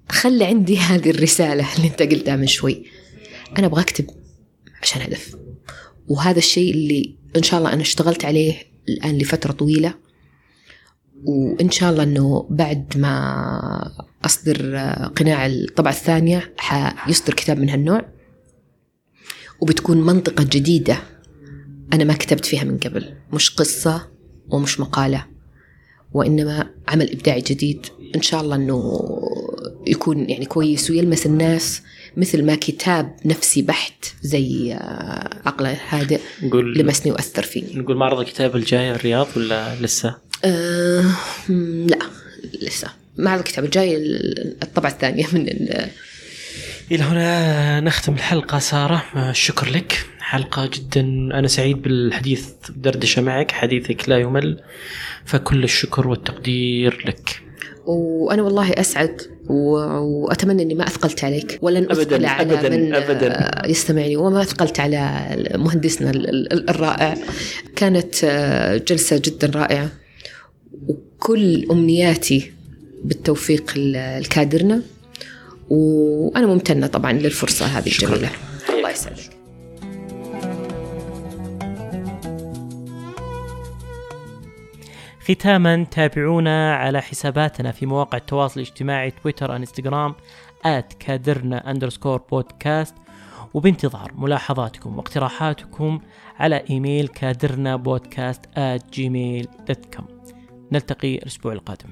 خلي عندي هذه الرسالة اللي انت قلتها من شوي. أنا أبغى أكتب عشان هدف وهذا الشيء اللي إن شاء الله أنا اشتغلت عليه الآن لفترة طويلة. وإن شاء الله أنه بعد ما أصدر قناع الطبعة الثانية حيصدر كتاب من هالنوع. وبتكون منطقة جديدة أنا ما كتبت فيها من قبل. مش قصة ومش مقالة. وإنما عمل إبداعي جديد. إن شاء الله أنه يكون يعني كويس ويلمس الناس مثل ما كتاب نفسي بحت زي آه، عقل هادئ نقول لمسني وأثر فيني نقول معرض الكتاب الجاي الرياض ولا لسه؟ أه لا لسه. معرض الكتاب الجاي الطبعة الثانية من إلى هنا نختم الحلقة سارة. الشكر لك. حلقة جدا. أنا سعيد بالحديث دردشة معك. حديثك لا يمل. فكل الشكر والتقدير لك. وأنا والله أسعد وأتمنى إني ما أثقلت عليك. ولن أثقل على أبداً من أبداً. يستمعني. وما أثقلت على مهندسنا الرائع. كانت جلسة جدا رائعة. وكل أمنياتي بالتوفيق الكادرنا. وأنا ممتنة طبعا للفرصة هذه الجميلة. الله يسعدك. ختاما تابعونا على حساباتنا في مواقع التواصل الاجتماعي تويتر انستغرام آت كادرنا أندرسكور بودكاست وبانتظار ملاحظاتكم واقتراحاتكم على إيميل كادرنا podcast at Gmail dot com نلتقي الأسبوع القادم.